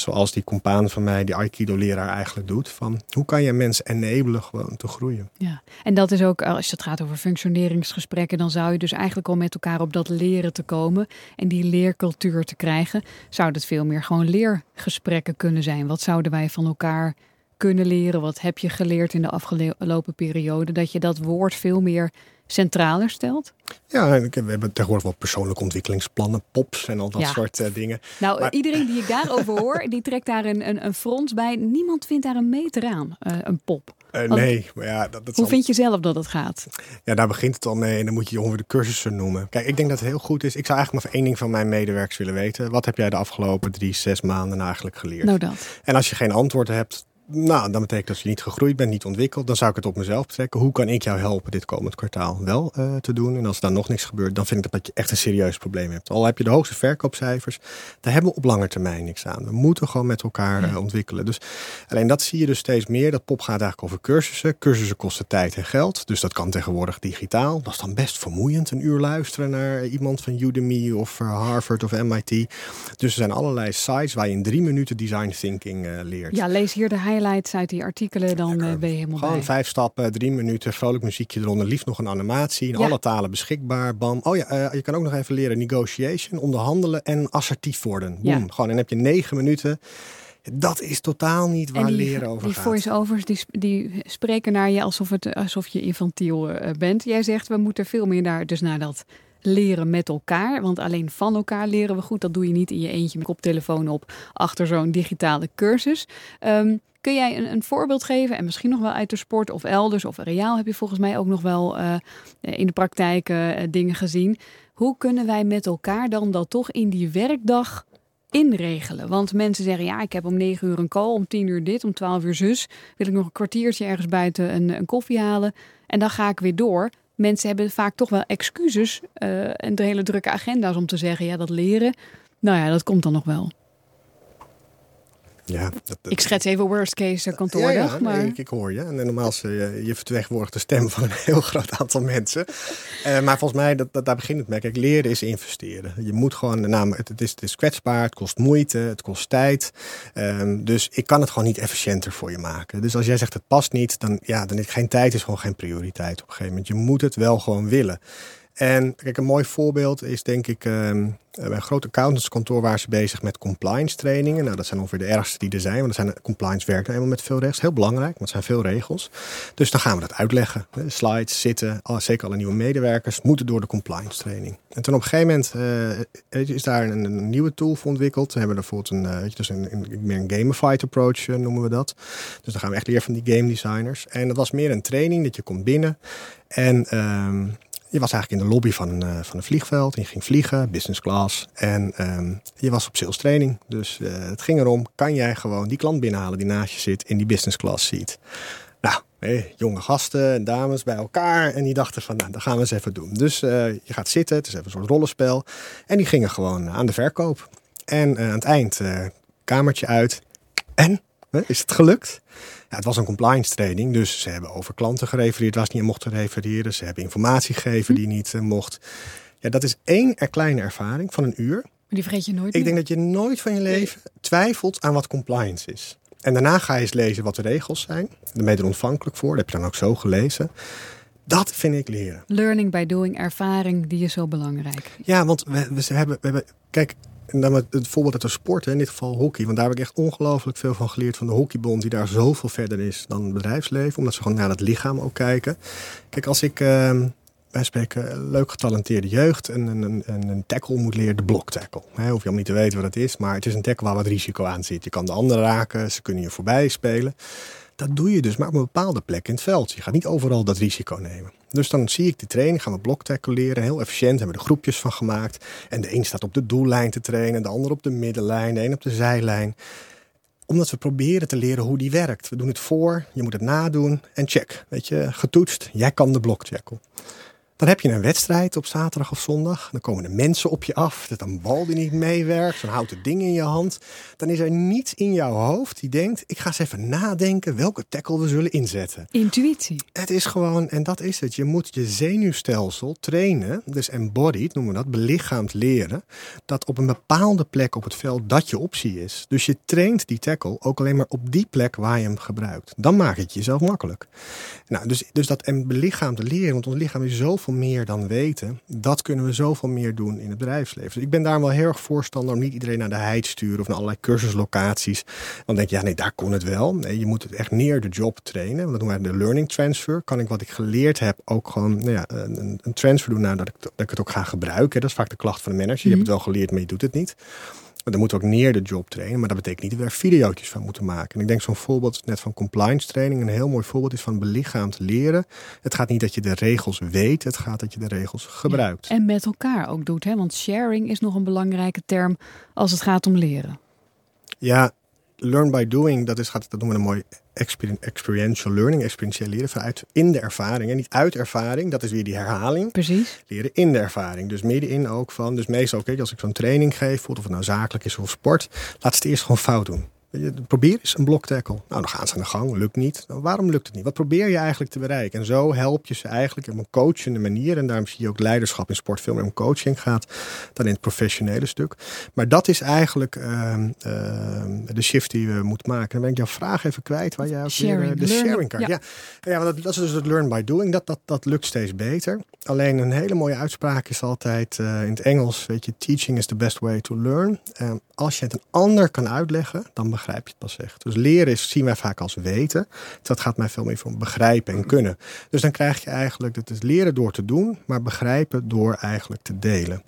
zoals die compaan van mij, die Aikido-leraar eigenlijk doet. Van hoe kan je mensen enabelen gewoon te groeien? Ja, en dat is ook, als het gaat over functioneringsgesprekken, dan zou je dus eigenlijk al met elkaar op dat leren te komen en die leercultuur te krijgen. Zou het veel meer gewoon leergesprekken kunnen zijn? Wat zouden wij van elkaar kunnen leren? Wat heb je geleerd in de afgelopen periode? Dat je dat woord veel meer centraler stelt? Ja, we hebben tegenwoordig wel persoonlijke ontwikkelingsplannen, POPs en al dat soort uh, dingen. Nou, maar... iedereen die ik *laughs* daarover hoor, die trekt daar een, een, een frons bij. Niemand vindt daar een meter aan, uh, een pop. Uh, nee, maar ja, dat, dat Hoe vind je zelf dat het gaat? Ja, daar begint het al mee en dan moet je je ongeveer de cursussen noemen. Kijk, ik denk dat het heel goed is. Ik zou eigenlijk maar één ding van mijn medewerkers willen weten. Wat heb jij de afgelopen drie, zes maanden eigenlijk geleerd? Nou dat. En als je geen antwoord hebt, nou, dan betekent dat je niet gegroeid bent, niet ontwikkeld. Dan zou ik het op mezelf betrekken. Hoe kan ik jou helpen dit komend kwartaal wel uh, te doen? En als er dan nog niks gebeurt, dan vind ik dat je echt een serieus probleem hebt. Al heb je de hoogste verkoopcijfers, daar hebben we op lange termijn niks aan. We moeten gewoon met elkaar uh, ontwikkelen. Dus alleen dat zie je dus steeds meer. Dat pop gaat eigenlijk over cursussen. Cursussen kosten tijd en geld. Dus dat kan tegenwoordig digitaal. Dat is dan best vermoeiend, een uur luisteren naar iemand van Udemy of Harvard of MIT. Dus er zijn allerlei sites waar je in drie minuten design thinking leert. Ja, lees hier de highlights uit die artikelen, dan uh, ben je helemaal Gewoon bij. vijf stappen, drie minuten, vrolijk muziekje eronder, liefst nog een animatie, in ja. alle talen beschikbaar, bam. Oh ja, uh, je kan ook nog even leren negotiation, onderhandelen en assertief worden. Boom. Ja. Gewoon, en heb je negen minuten. Dat is totaal niet waar die, leren over die gaat. voice-overs die, die spreken naar je alsof, het, alsof je infantiel uh, bent. Jij zegt, we moeten veel meer naar, dus naar dat leren met elkaar. Want alleen van elkaar leren we goed. Dat doe je niet in je eentje met koptelefoon op achter zo'n digitale cursus. Um, kun jij een, een, voorbeeld geven? En misschien nog wel uit de sport of elders of reaal heb je volgens mij ook nog wel uh, in de praktijk uh, dingen gezien. Hoe kunnen wij met elkaar dan dat toch in die werkdag inregelen? Want mensen zeggen, ja, ik heb om 9 uur een call, om 10 uur dit, om 12 uur zus. Wil ik nog een kwartiertje ergens buiten een, een koffie halen en dan ga ik weer door. Mensen hebben vaak toch wel excuses en de hele drukke agenda's om te zeggen, ja, dat leren, nou ja, dat komt dan nog wel. Ja, dat, dat, ik schets even worst case kantoordag. Ja, ja, maar... nee, ik, ik, hoor je. En normaal is je, je vertegenwoordigt de stem van een *laughs* heel groot aantal mensen. Uh, maar volgens mij, dat, dat, daar begint het mee. Kijk, leren is investeren. Je moet gewoon, nou, het, het, is, het is kwetsbaar, het kost moeite, het kost tijd. Um, dus ik kan het gewoon niet efficiënter voor je maken. Dus als jij zegt het past niet, dan, ja, dan is geen tijd is gewoon geen prioriteit op een gegeven moment. Je moet het wel gewoon willen. En kijk, een mooi voorbeeld is denk ik um, een groot accountantskantoor waar ze bezig met compliance trainingen. Nou, dat zijn ongeveer de ergste die er zijn, want er zijn, compliance werkt helemaal met veel regels. Heel belangrijk, want het zijn veel regels. Dus dan gaan we dat uitleggen. Slides, zitten, zeker alle nieuwe medewerkers moeten door de compliance training. En toen op een gegeven moment uh, is daar een, nieuwe tool voor ontwikkeld. We hebben bijvoorbeeld een, uh, dus een, meer een gamified approach noemen we dat. Dus dan gaan we echt leren van die game designers. En dat was meer een training dat je komt binnen en... Um, je was eigenlijk in de lobby van, uh, van een vliegveld. En je ging vliegen, business class. En um, je was op sales training. Dus uh, het ging erom, kan jij gewoon die klant binnenhalen die naast je zit in die business class seat. Nou, jonge gasten en dames bij elkaar. En die dachten van, nou, dat gaan we eens even doen. Dus uh, je gaat zitten, het is even een soort rollenspel. En die gingen gewoon aan de verkoop. En aan het eind, kamertje uit. En, is het gelukt? Ja, het was een compliance training, dus ze hebben over klanten gerefereerd waar ze niet mochten refereren. Ze hebben informatie gegeven die niet uh, mocht. Ja, dat is één er kleine ervaring van een uur. Maar die vergeet je nooit Ik meer. denk dat je nooit van je leven twijfelt aan wat compliance is. En daarna ga je eens lezen wat de regels zijn. Daar ben je er ontvankelijk voor. Dat heb je dan ook zo gelezen. Dat vind ik leren. Learning by doing, ervaring, die is zo belangrijk. Ja, want we, we, hebben, we hebben... Kijk, en dan met het voorbeeld uit de sport, in dit geval hockey. Want daar heb ik echt ongelooflijk veel van geleerd van de hockeybond, die daar zoveel verder is dan het bedrijfsleven. Omdat ze gewoon naar het lichaam ook kijken. Kijk, als ik, uh, wij spreken, leuk getalenteerde jeugd, een, een, een, een tackle moet leren, de block tackle. He, hoef je allemaal niet te weten wat het is, maar het is een tackle waar wat risico aan zit. Je kan de anderen raken, ze kunnen je voorbij spelen. Dat doe je dus maar op een bepaalde plek in het veld. Je gaat niet overal dat risico nemen. Dus dan zie ik die training, gaan we bloktackle leren. Heel efficiënt, hebben we er groepjes van gemaakt. En de een staat op de doellijn te trainen, de ander op de middenlijn, de een op de zijlijn. Omdat we proberen te leren hoe die werkt. We doen het voor, je moet het nadoen en check. Weet je, getoetst, jij kan de bloktackle. Dan heb je een wedstrijd op zaterdag of zondag. Dan komen er mensen op je af. Dat een bal die niet meewerkt. Zo'n houten ding in je hand. Dan is er niets in jouw hoofd die denkt... ik ga eens even nadenken welke tackle we zullen inzetten. Intuïtie. Het is gewoon, en dat is het. Je moet je zenuwstelsel trainen. Dus embodied noemen we dat. Belichaamd leren. Dat op een bepaalde plek op het veld dat je optie is. Dus je traint die tackle ook alleen maar op die plek waar je hem gebruikt. Dan maak het jezelf makkelijk. Nou, dus, dus dat en belichaamd leren. Want ons lichaam is zo zoveel meer dan weten. Dat kunnen we zoveel meer doen in het bedrijfsleven. Dus ik ben daar wel heel erg voorstander om niet iedereen naar de heid te sturen of naar allerlei cursuslocaties. Dan denk je, ja nee, daar kon het wel. Nee, je moet het echt neer de job trainen. Want dat noemen wij de learning transfer. Kan ik wat ik geleerd heb ook gewoon nou ja, een, een transfer doen naar dat ik, dat ik het ook ga gebruiken. Dat is vaak de klacht van de manager. Je hebt het wel geleerd, maar je doet het niet. Maar dan moeten we ook neer de job trainen. Maar dat betekent niet dat we er video's van moeten maken. En ik denk zo'n voorbeeld net van compliance training. Een heel mooi voorbeeld is van belichaamd leren. Het gaat niet dat je de regels weet. Het gaat dat je de regels gebruikt. en met elkaar ook doet. Hè? Want sharing is nog een belangrijke term als het gaat om leren. Ja, learn by doing, dat, is, dat noemen we een mooi experiential learning, experientieel leren vanuit in de ervaring. En niet uit ervaring, dat is weer die herhaling. Precies. Leren in de ervaring. Dus middenin ook van, dus meestal ook, als ik zo'n training geef, of het nou zakelijk is of sport, laat ze het eerst gewoon fout doen. Probeer eens een blok tackle. Nou, dan gaan ze aan de gang. Lukt niet. Nou, waarom lukt het niet? Wat probeer je eigenlijk te bereiken? En zo help je ze eigenlijk op een coachende manier. En daarom zie je ook leiderschap in sport veel meer om coaching gaat dan in het professionele stuk. Maar dat is eigenlijk uh, de shift die we moeten maken. Dan ben ik jouw vraag even kwijt. Waar jij ook sharing. weer, de sharing card. Ja, ja. ja dat, dat, is dus het learn by doing. Dat, dat, dat lukt steeds beter. Alleen een hele mooie uitspraak is altijd uh, in het Engels. Weet je, teaching is the best way to learn. Uh, als je het een ander kan uitleggen, dan begrijp je het pas echt. Dus leren is, zien wij vaak als weten. Dat gaat mij veel meer van begrijpen en kunnen. Dus dan krijg je eigenlijk, dat is leren door te doen, maar begrijpen door eigenlijk te delen.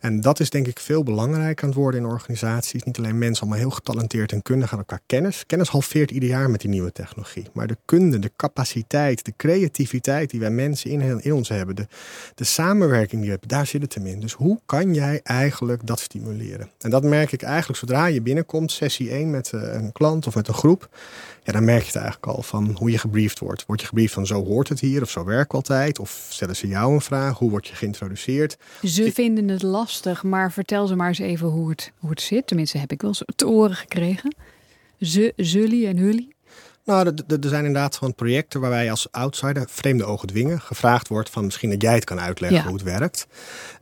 En dat is denk ik veel belangrijker aan het worden in organisaties. Niet alleen mensen allemaal heel getalenteerd en kundig aan elkaar kennis. Kennis halveert ieder jaar met die nieuwe technologie. Maar de kunde, de capaciteit, de creativiteit die wij mensen in, in ons hebben, de, de samenwerking die we hebben, daar zit het hem in. Dus hoe kan jij eigenlijk dat stimuleren? En dat merk ik eigenlijk zodra je binnenkomt, sessie 1 met een klant of met een groep. Ja, dan merk je het eigenlijk al van hoe je gebriefd wordt. Word je gebriefd van zo hoort het hier of zo werkt altijd? Of stellen ze jou een vraag? Hoe word je geïntroduceerd? Ze vinden het lastig, maar vertel ze maar eens even hoe het, hoe het zit. Tenminste, heb ik wel eens te oren gekregen. Ze, zully en hully. Nou, er zijn inderdaad gewoon projecten waarbij je als outsider vreemde ogen dwingen. Gevraagd wordt van misschien dat jij het kan uitleggen hoe het werkt.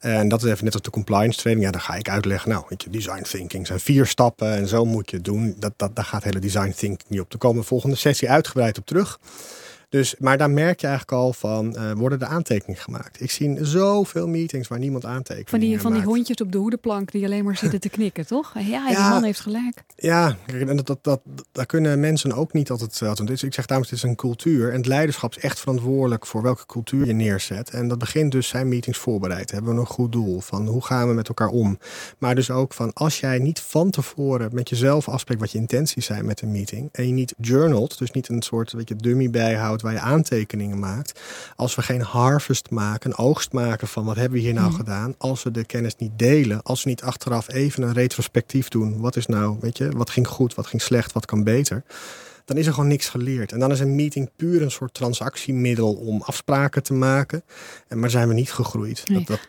En dat is even net als de compliance training. Ja, dan ga ik uitleggen. Nou, weet je, design thinking zijn vier stappen en zo moet je het doen. Dat, dat, daar gaat hele design thinking niet op. te komen volgende sessie uitgebreid op terug. Dus, maar daar merk je eigenlijk al van, uh, worden de aantekeningen gemaakt. Ik zie zoveel meetings waar niemand aantekent. Van die, van die hondjes op de hoedenplank die alleen maar zitten te knikken, toch? Ja, die man heeft gelijk. Ja, en dat, dat, dat, daar kunnen mensen ook niet altijd... Want ik zeg dames, het is een cultuur. En het leiderschap is echt verantwoordelijk voor welke cultuur je neerzet. En dat begint dus zijn meetings voorbereid. Hebben we een goed doel van hoe gaan we met elkaar om? Maar dus ook van als jij niet van tevoren met jezelf afspreekt wat je intenties zijn met een meeting. En je niet journalt, dus niet een soort weet je, dummy bijhoudt waar je aantekeningen maakt. Als we geen harvest maken, een oogst maken van wat hebben we hier nou hmm. gedaan. Als we de kennis niet delen. Als we niet achteraf even een retrospectief doen. Wat is nou, weet je, wat ging goed, wat ging slecht, wat kan beter dan is er gewoon niks geleerd. En dan is een meeting puur een soort transactiemiddel om afspraken te maken. En maar zijn we niet gegroeid. Dat, dat,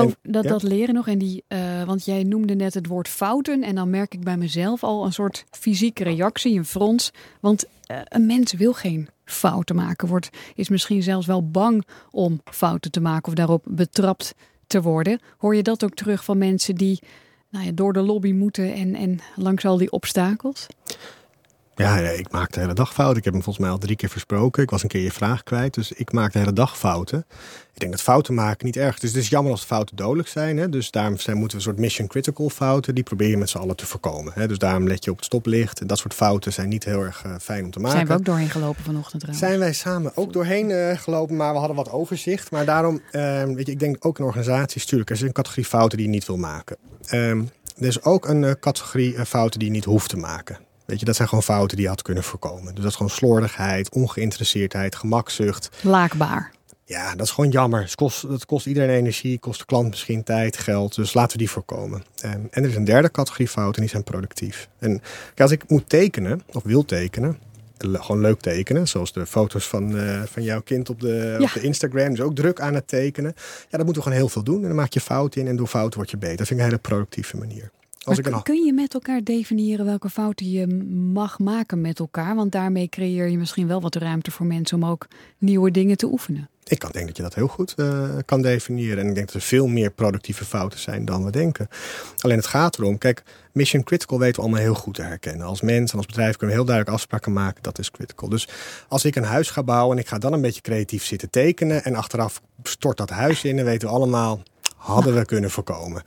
Oh, dat, dat leren nog. En die, uh, want jij noemde net het woord fouten. En dan merk ik bij mezelf al een soort fysieke reactie, een frons. Want een mens wil geen fouten maken. Wordt, is misschien zelfs wel bang om fouten te maken of daarop betrapt te worden. Hoor je dat ook terug van mensen die nou ja, door de lobby moeten en, en langs al die obstakels? Ja, ik maak de hele dag fouten. Ik heb hem volgens mij al drie keer versproken. Ik was een keer je vraag kwijt, dus ik maak de hele dag fouten. Ik denk dat fouten maken niet erg. Dus het is jammer als de fouten dodelijk zijn. Hè? Dus daarom zijn, moeten we een soort mission critical fouten. Die probeer je met z'n allen te voorkomen. Hè? Dus daarom let je op het stoplicht. En dat soort fouten zijn niet heel erg uh, fijn om te maken. Zijn we ook doorheen gelopen vanochtend trouwens? Zijn wij samen ook doorheen uh, gelopen, maar we hadden wat overzicht. Maar daarom, uh, weet je, ik denk ook in organisaties, natuurlijk, er is een categorie fouten die je niet wil maken. Um, er is ook een uh, categorie fouten die je niet hoeft te maken. Weet je, dat zijn gewoon fouten die je had kunnen voorkomen. Dus dat is gewoon slordigheid, ongeïnteresseerdheid, gemakzucht. Laakbaar. Ja, dat is gewoon jammer. Het kost, het kost iedereen energie, kost de klant misschien tijd, geld. Dus laten we die voorkomen. En, en er is een derde categorie fouten en die zijn productief. En kijk, als ik moet tekenen, of wil tekenen, gewoon leuk tekenen. Zoals de foto's van, uh, van jouw kind op de, op de Instagram. Dus ook druk aan het tekenen. Ja, dat moeten we gewoon heel veel doen. En dan maak je fouten in en door fouten word je beter. Dat vind ik een hele productieve manier. Als Maar ik een, kun je met elkaar definiëren welke fouten je mag maken met elkaar? Want daarmee creëer je misschien wel wat ruimte voor mensen om ook nieuwe dingen te oefenen. ik kan denk dat je dat heel goed eh, kan definiëren. En ik denk dat er veel meer productieve fouten zijn dan we denken. Alleen het gaat erom, kijk, mission critical weten we allemaal heel goed te herkennen. Als mens en als bedrijf kunnen we heel duidelijk afspraken maken, dat is critical. Dus als ik een huis ga bouwen en ik ga dan een beetje creatief zitten tekenen en achteraf stort dat huis in, dan weten we allemaal, hadden we kunnen voorkomen.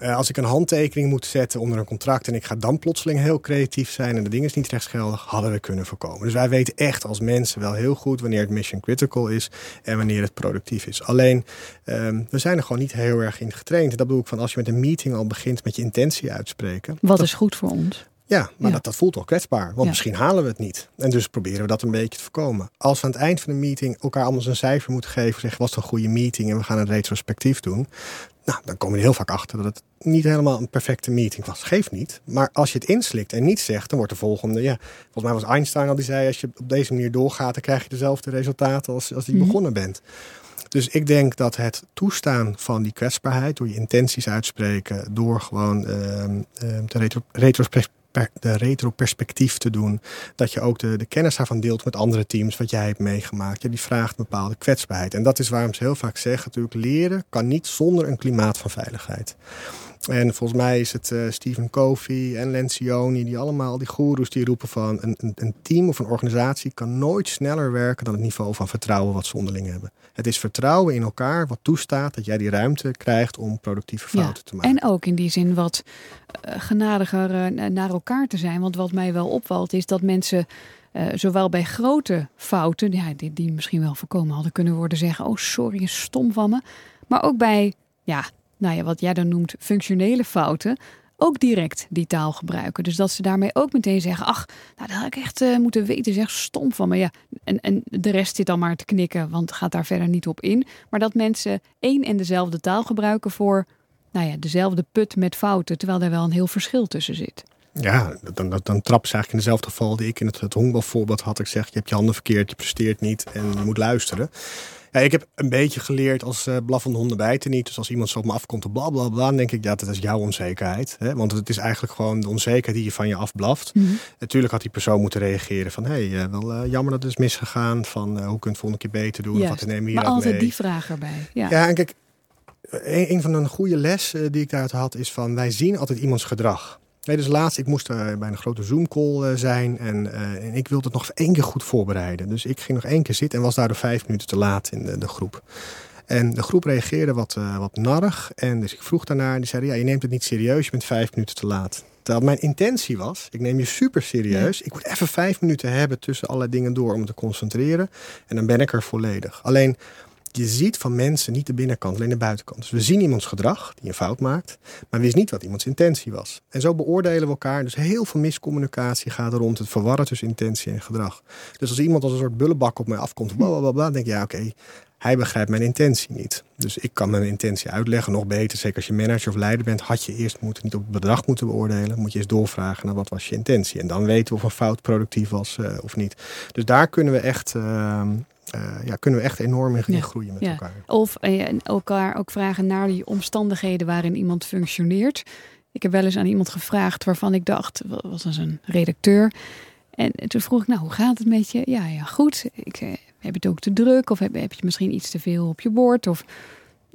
Eh, als ik een handtekening moet zetten onder een contract en ik ga dan plotseling heel creatief zijn en de ding is niet rechtsgeldig, hadden we kunnen voorkomen. Dus wij weten echt als mensen wel heel goed wanneer het mission critical is en wanneer het productief is. Alleen, ehm, we zijn er gewoon niet heel erg in getraind. En dat bedoel ik van als je met een meeting al begint met je intentie uitspreken. Wat is goed voor ons? Ja, maar Ja. Dat, dat voelt al kwetsbaar. Want Ja. misschien halen we het niet. En dus proberen we dat een beetje te voorkomen. Als we aan het eind van de meeting elkaar allemaal een cijfer moeten geven. Zeggen, was het een goede meeting en we gaan een retrospectief doen. Nou, dan kom je er heel vaak achter dat het niet helemaal een perfecte meeting was. Geeft niet. Maar als je het inslikt en niet zegt, dan wordt de volgende... Ja, volgens mij was Einstein al die zei, als je op deze manier doorgaat... dan krijg je dezelfde resultaten als, als die Mhm. begonnen bent. Dus ik denk dat het toestaan van die kwetsbaarheid, door je intenties uitspreken, door gewoon ehm, ehm, de, retro, retrospec- de retroperspectief te doen, dat je ook de, de kennis daarvan deelt met andere teams, wat jij hebt meegemaakt. Ja, die vraagt bepaalde kwetsbaarheid. En dat is waarom ze heel vaak zeggen, natuurlijk, leren kan niet zonder een klimaat van veiligheid. En volgens mij is het eh, Stephen Covey en Lencioni, die allemaal, die goeroes, die roepen van een, een, een team of een organisatie kan nooit sneller werken dan het niveau van vertrouwen wat ze onderling hebben. Het is vertrouwen in elkaar wat toestaat dat jij die ruimte krijgt om productieve fouten te maken. En ook in die zin wat eh, genadiger eh, naar elkaar te zijn. Want wat mij wel opvalt is dat mensen zowel bij grote fouten, ja, die, die misschien wel voorkomen hadden kunnen worden, zeggen: Oh, sorry, stom van me. Maar ook bij, ja, nou ja, wat jij dan noemt functionele fouten. Ook direct die taal gebruiken. Dus dat ze daarmee ook meteen zeggen: Ach, nou, dat had ik echt eh, moeten weten. Zeg stom van me. Ja, en, en de rest zit dan maar te knikken, want gaat daar verder niet op in. Maar dat mensen één en dezelfde taal gebruiken voor nou ja, dezelfde put met fouten, terwijl er wel een heel verschil tussen zit. Ja, dan, dan, dan trap ze eigenlijk in dezelfde val die ik in het, het honkbalvoorbeeld had. Ik zeg, je hebt je handen verkeerd, je presteert niet en je moet luisteren. Ja, ik heb een beetje geleerd als uh, blaffende honden bijten niet. Dus als iemand zo op me afkomt en bla bla bla, dan denk ik, ja, dat is jouw onzekerheid. Hè? Want het is eigenlijk gewoon de onzekerheid die je van je afblaft. Mhm. Natuurlijk had die persoon moeten reageren van, hé, hey, wel uh, jammer dat het is misgegaan. Van, hoe kun je het volgende keer beter doen? Juist. Wat nemen we maar hier altijd mee? die vraag erbij. Ja, Ja, en kijk, een, een van de goede les die ik daaruit had is van, wij zien altijd iemands gedrag. Nee, dus laatst, ik moest uh, bij een grote Zoom-call uh, zijn en, uh, en ik wilde het nog één keer goed voorbereiden. Dus ik ging nog één keer zitten en was daardoor vijf minuten te laat in de, de groep. En de groep reageerde wat, wat narrig en dus ik vroeg daarnaar. Die zeiden, ja, je neemt het niet serieus, je bent vijf minuten te laat. Terwijl mijn intentie was, ik neem je super serieus. Ik moet even vijf minuten hebben tussen alle dingen door om te concentreren. En dan ben ik er volledig. Alleen, je ziet van mensen niet de binnenkant, alleen de buitenkant. Dus we zien iemands gedrag, die een fout maakt, maar we weten niet wat iemands intentie was. En zo beoordelen we elkaar. Dus heel veel miscommunicatie gaat er rond het verwarren tussen intentie en gedrag. Dus als iemand als een soort bullebak op mij afkomt, bla bla bla, bla denk je, ja oké, hij begrijpt mijn intentie niet. Dus ik kan mijn intentie uitleggen, nog beter. Zeker als je manager of leider bent, had je eerst moeten, niet op het bedrag moeten beoordelen. Moet je eens doorvragen naar wat was je intentie. En dan weten we of een fout productief was uh, of niet. Dus daar kunnen we echt... Uh, ja, kunnen we echt enorm in ja. groeien met ja. elkaar. Of uh, elkaar ook vragen naar die omstandigheden waarin iemand functioneert. Ik heb wel eens aan iemand gevraagd waarvan ik dacht, was als een redacteur. En toen vroeg ik, nou, hoe gaat het met je? Ja, ja, goed. Ik heb je het ook te druk? Of heb, heb je misschien iets te veel op je bord? Of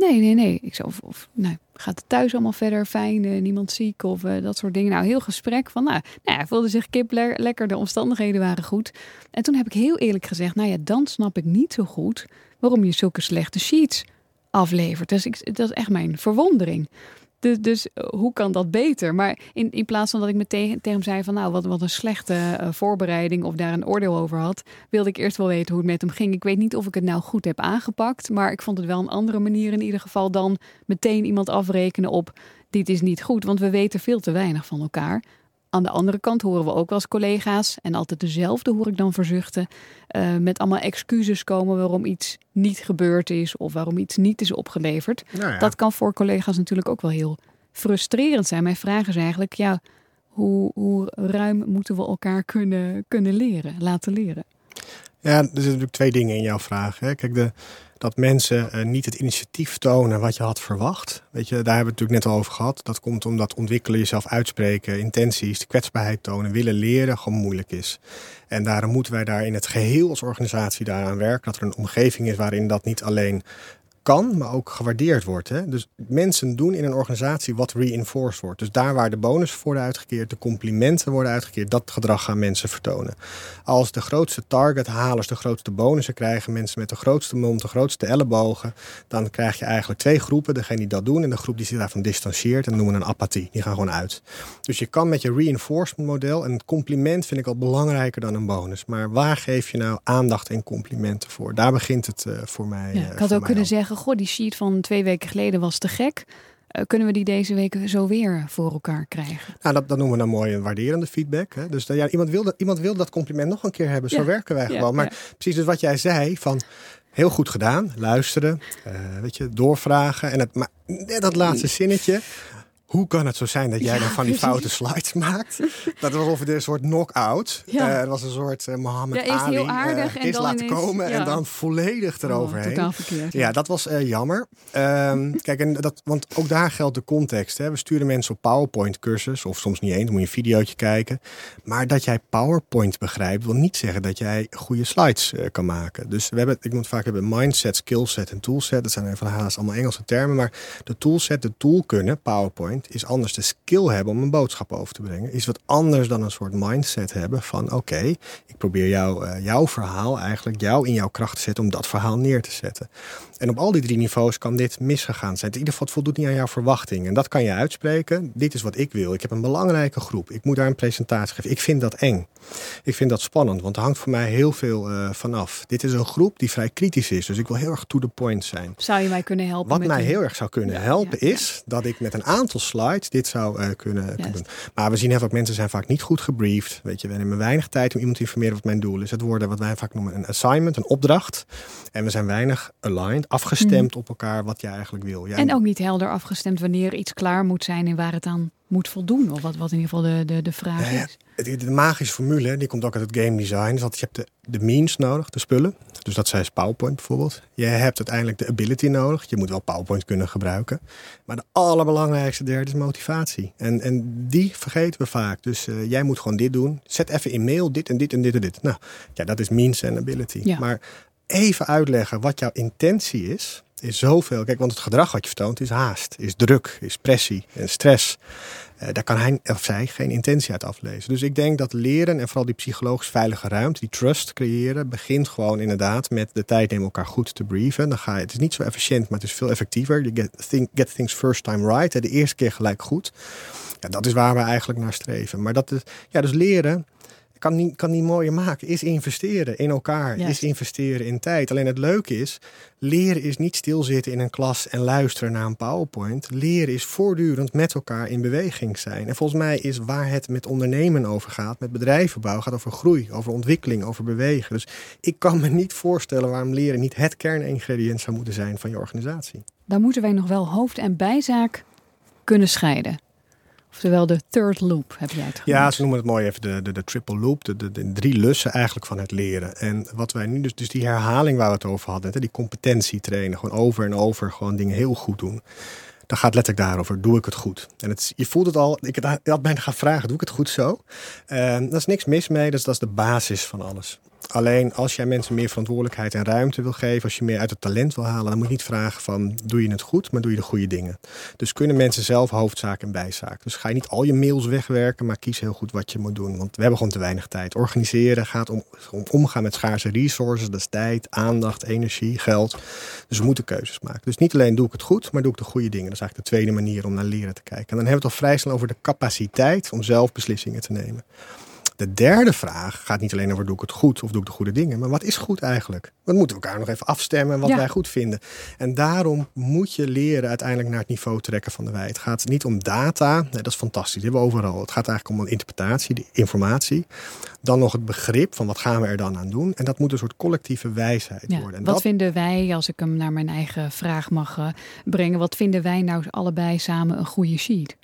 nee, nee, nee. Ik zei, of, nou, gaat het thuis allemaal verder fijn? Uh, niemand ziek of uh, dat soort dingen. Nou, heel gesprek van, nou, nou voelde zich kip le lekker. De omstandigheden waren goed. En toen heb ik heel eerlijk gezegd, nou ja, dan snap ik niet zo goed waarom je zulke slechte sheets aflevert. Dus ik, dat is echt mijn verwondering. Dus, dus hoe kan dat beter? Maar in, in plaats van dat ik meteen tegen hem zei van nou, wat, wat een slechte uh, voorbereiding of daar een oordeel over had, wilde ik eerst wel weten hoe het met hem ging. Ik weet niet of ik het nou goed heb aangepakt, maar ik vond het wel een andere manier in ieder geval dan meteen iemand afrekenen op dit is niet goed, want we weten veel te weinig van elkaar. Aan de andere kant horen we ook wel eens collega's, en altijd dezelfde hoor ik dan verzuchten, uh, met allemaal excuses komen waarom iets niet gebeurd is of waarom iets niet is opgeleverd. Nou ja. Dat kan voor collega's natuurlijk ook wel heel frustrerend zijn. Mijn vraag is eigenlijk, ja, hoe, hoe ruim moeten we elkaar kunnen, kunnen leren, laten leren? Ja, er zitten natuurlijk twee dingen in jouw vraag. Hè. Kijk, de, dat mensen uh, niet het initiatief tonen wat je had verwacht. Weet je, daar hebben we het natuurlijk net al over gehad. Dat komt omdat ontwikkelen, jezelf uitspreken, intenties, de kwetsbaarheid tonen, willen leren gewoon moeilijk is. En daarom moeten wij daar in het geheel als organisatie daaraan werken. Dat er een omgeving is waarin dat niet alleen kan, maar ook gewaardeerd wordt. Hè? Dus mensen doen in een organisatie wat reinforced wordt. Dus daar waar de bonussen worden uitgekeerd, de complimenten worden uitgekeerd, dat gedrag gaan mensen vertonen. Als de grootste targethalers de grootste bonussen krijgen, mensen met de grootste mond, de grootste ellebogen, dan krijg je eigenlijk twee groepen. Degene die dat doen en de groep die zich daarvan distancieert en noemen een apathie. Die gaan gewoon uit. Dus je kan met je reinforcement model, een compliment vind ik al belangrijker dan een bonus. Maar waar geef je nou aandacht en complimenten voor? Daar begint het uh, voor mij. Ja, ik had ook kunnen zeggen goh, die sheet van twee weken geleden was te gek. Uh, kunnen we die deze week zo weer voor elkaar krijgen? Nou, dat, dat noemen we dan mooi een waarderende feedback. Hè? Dus ja, iemand, wil dat, iemand wil dat compliment nog een keer hebben. Zo ja. werken wij gewoon. Maar precies dus wat jij zei van... Heel goed gedaan, luisteren, uh, weet je, doorvragen. En het, maar net dat laatste zinnetje, hoe kan het zo zijn dat jij ja, dan van die foute *laughs* slides maakt? Dat was of het een soort knock-out. Ja. Uh, het was een soort uh, Mohammed ja, Ali. Heel aardig uh, is en laten ineens, komen ja. en dan volledig eroverheen. Oh, totaal verkeerd. Ja, dat was jammer. Um, kijk, en dat, want ook daar geldt de context. Hè. We sturen mensen op PowerPoint-cursus, of soms niet eens, dan moet je een videootje kijken. Maar dat jij PowerPoint begrijpt, wil niet zeggen dat jij goede slides kan maken. Dus we hebben, ik moet vaak hebben mindset, skillset en toolset. Dat zijn even haast allemaal Engelse termen. Maar de toolset, de tool kunnen, PowerPoint, is anders de skill hebben om een boodschap over te brengen, is wat anders dan een soort mindset hebben van oké, ik probeer jou, uh, jouw verhaal eigenlijk, jou in jouw kracht te zetten om dat verhaal neer te zetten. En op al die drie niveaus kan dit misgegaan zijn. In ieder geval het voldoet niet aan jouw verwachting. En dat kan je uitspreken. Dit is wat ik wil. Ik heb een belangrijke groep. Ik moet daar een presentatie geven. Ik vind dat eng. Ik vind dat spannend, want er hangt voor mij heel veel uh, vanaf. Dit is een groep die vrij kritisch is. Dus ik wil heel erg to the point zijn. Zou je mij kunnen helpen? Wat mij een... heel erg zou kunnen ja, helpen ja, is ja. dat ik met een aantal slides dit zou uh, kunnen, doen. Maar we zien even dat mensen zijn vaak niet goed gebriefd. Weet je, we hebben weinig tijd om iemand te informeren wat mijn doel is. Het worden wat wij vaak noemen een assignment, een opdracht. En we zijn weinig aligned, afgestemd mm. op elkaar wat jij eigenlijk wil. Jij en ook niet helder afgestemd wanneer iets klaar moet zijn en waar het aan moet voldoen. Of wat, wat in ieder geval de, de, de vraag ja, is. De, de magische formule, die komt ook uit het game design. Dus dat je hebt de, de means nodig, de spullen. Dus dat zijn PowerPoint bijvoorbeeld. Je hebt uiteindelijk de ability nodig. Je moet wel PowerPoint kunnen gebruiken. Maar de allerbelangrijkste derde is motivatie. En, en die vergeten we vaak. Dus uh, jij moet gewoon dit doen. Zet even in mail dit en dit en dit en dit. Nou, ja, dat is means en ability. Ja. Maar even uitleggen wat jouw intentie is is zoveel. Kijk, want het gedrag wat je vertoont is haast, is druk, is pressie en stress. Uh, daar kan hij of zij geen intentie uit aflezen. Dus ik denk dat leren en vooral die psychologisch veilige ruimte, die trust creëren, begint gewoon inderdaad met de tijd nemen elkaar goed te brieven. Dan ga je, het is niet zo efficiënt, maar het is veel effectiever. You get, think, get things first time right. Hè, de eerste keer gelijk goed. Ja, dat is waar we eigenlijk naar streven. Maar dat is, ja, dus leren kan niet, kan niet mooier maken, is investeren in elkaar, Juist. is investeren in tijd. Alleen het leuke is, leren is niet stilzitten in een klas en luisteren naar een PowerPoint. Leren is voortdurend met elkaar in beweging zijn. En volgens mij is waar het met ondernemen over gaat, met bedrijvenbouw, gaat over groei, over ontwikkeling, over bewegen. Dus ik kan me niet voorstellen waarom leren niet het kerningrediënt zou moeten zijn van je organisatie. Dan moeten wij nog wel hoofd- en bijzaak kunnen scheiden. Oftewel de third loop heb jij het genoemd. Ja, ze noemen het mooi even de, de, de triple loop. De, de, de, drie lussen eigenlijk van het leren. En wat wij nu dus, dus die herhaling waar we het over hadden. Die competentie trainen. Gewoon over en over gewoon dingen heel goed doen. Dan gaat letterlijk daarover, doe ik het goed? En het, je voelt het al, ik had bijna gaan vragen, doe ik het goed zo? Uh, daar is niks mis mee, dus dat is de basis van alles. Alleen als jij mensen meer verantwoordelijkheid en ruimte wil geven, als je meer uit het talent wil halen, dan moet je niet vragen van doe je het goed, maar doe je de goede dingen. Dus kunnen mensen zelf hoofdzaak en bijzaak. Dus ga je niet al je mails wegwerken, maar kies heel goed wat je moet doen. Want we hebben gewoon te weinig tijd. Organiseren gaat om, om omgaan met schaarse resources, dat is tijd, aandacht, energie, geld. Dus we moeten keuzes maken. Dus niet alleen doe ik het goed, maar doe ik de goede dingen. Dat is eigenlijk de tweede manier om naar leren te kijken. En dan hebben we het al vrij snel over de capaciteit om zelf beslissingen te nemen. De derde vraag gaat niet alleen over doe ik het goed of doe ik de goede dingen, maar wat is goed eigenlijk? We moeten elkaar nog even afstemmen wat Ja. wij goed vinden. En daarom moet je leren uiteindelijk naar het niveau trekken van de wij. Het gaat niet om data, nee, dat is fantastisch, die hebben we overal. Het gaat eigenlijk om een interpretatie, die informatie. Dan nog het begrip van wat gaan we er dan aan doen. En dat moet een soort collectieve wijsheid Ja, worden. En wat dat, vinden wij, als ik hem naar mijn eigen vraag mag eh, brengen, wat vinden wij nou allebei samen een goede sheet?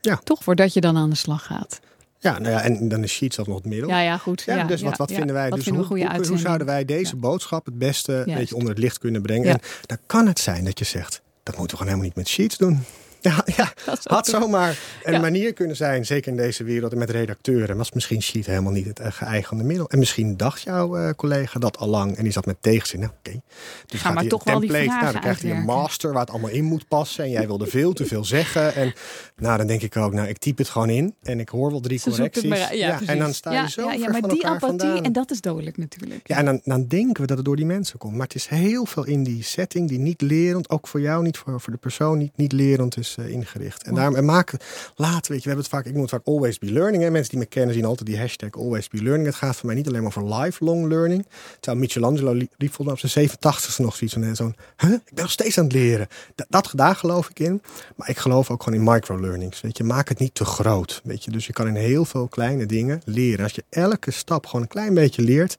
Ja. Toch voordat je dan aan de slag gaat. Ja, nou ja, en dan is Sheets zelfs nog het middel. Ja, ja, goed. Ja, Ja, dus wat, wat vinden wij? Wat dus vinden hoe, hoe, zouden wij deze boodschap het beste weet Juist. je, onder het licht kunnen brengen? En dan kan het zijn dat je zegt, dat moeten we gewoon helemaal niet met Sheets doen. Ja, ja *laughs* had zomaar een Ja. manier kunnen zijn, zeker in deze wereld met redacteuren, was misschien Sheet helemaal niet het eh, geëigende middel. En misschien dacht jouw eh, collega dat al lang en die zat met tegenzin. Nou, oké. Dus Ga gaat maar toch een wel die template, nou, dan krijgt hij een master waar het allemaal in moet passen. En jij wilde veel te veel zeggen. En nou, dan denk ik ook, nou, ik typ het gewoon in en ik hoor wel drie Ze correcties. maar. Ja, en dan sta je zo ja, ja, maar van die apathie, vandaan. en dat is dodelijk natuurlijk. Ja, en dan, dan denken we dat het door die mensen komt. Maar het is heel veel in die setting die niet lerend, ook voor jou niet, voor, voor de persoon niet, niet lerend is eh, ingericht. En daarom en maken, laten, weet je, we hebben het vaak, ik noem het vaak always be learning. Hè. Mensen die me kennen zien altijd die hashtag always be learning. Het gaat voor mij niet alleen maar over lifelong learning. Terwijl Michelangelo li- liep volgens mij op zijn 87ste nog zoiets van eh, zo'n, huh? ik ben nog steeds aan het leren. Dat, dat, daar geloof ik in. Maar ik geloof ook gewoon in microlearnings. Weet je, maak het niet te groot. Weet je, dus je kan in heel veel kleine dingen leren. Als je elke stap gewoon een klein beetje leert,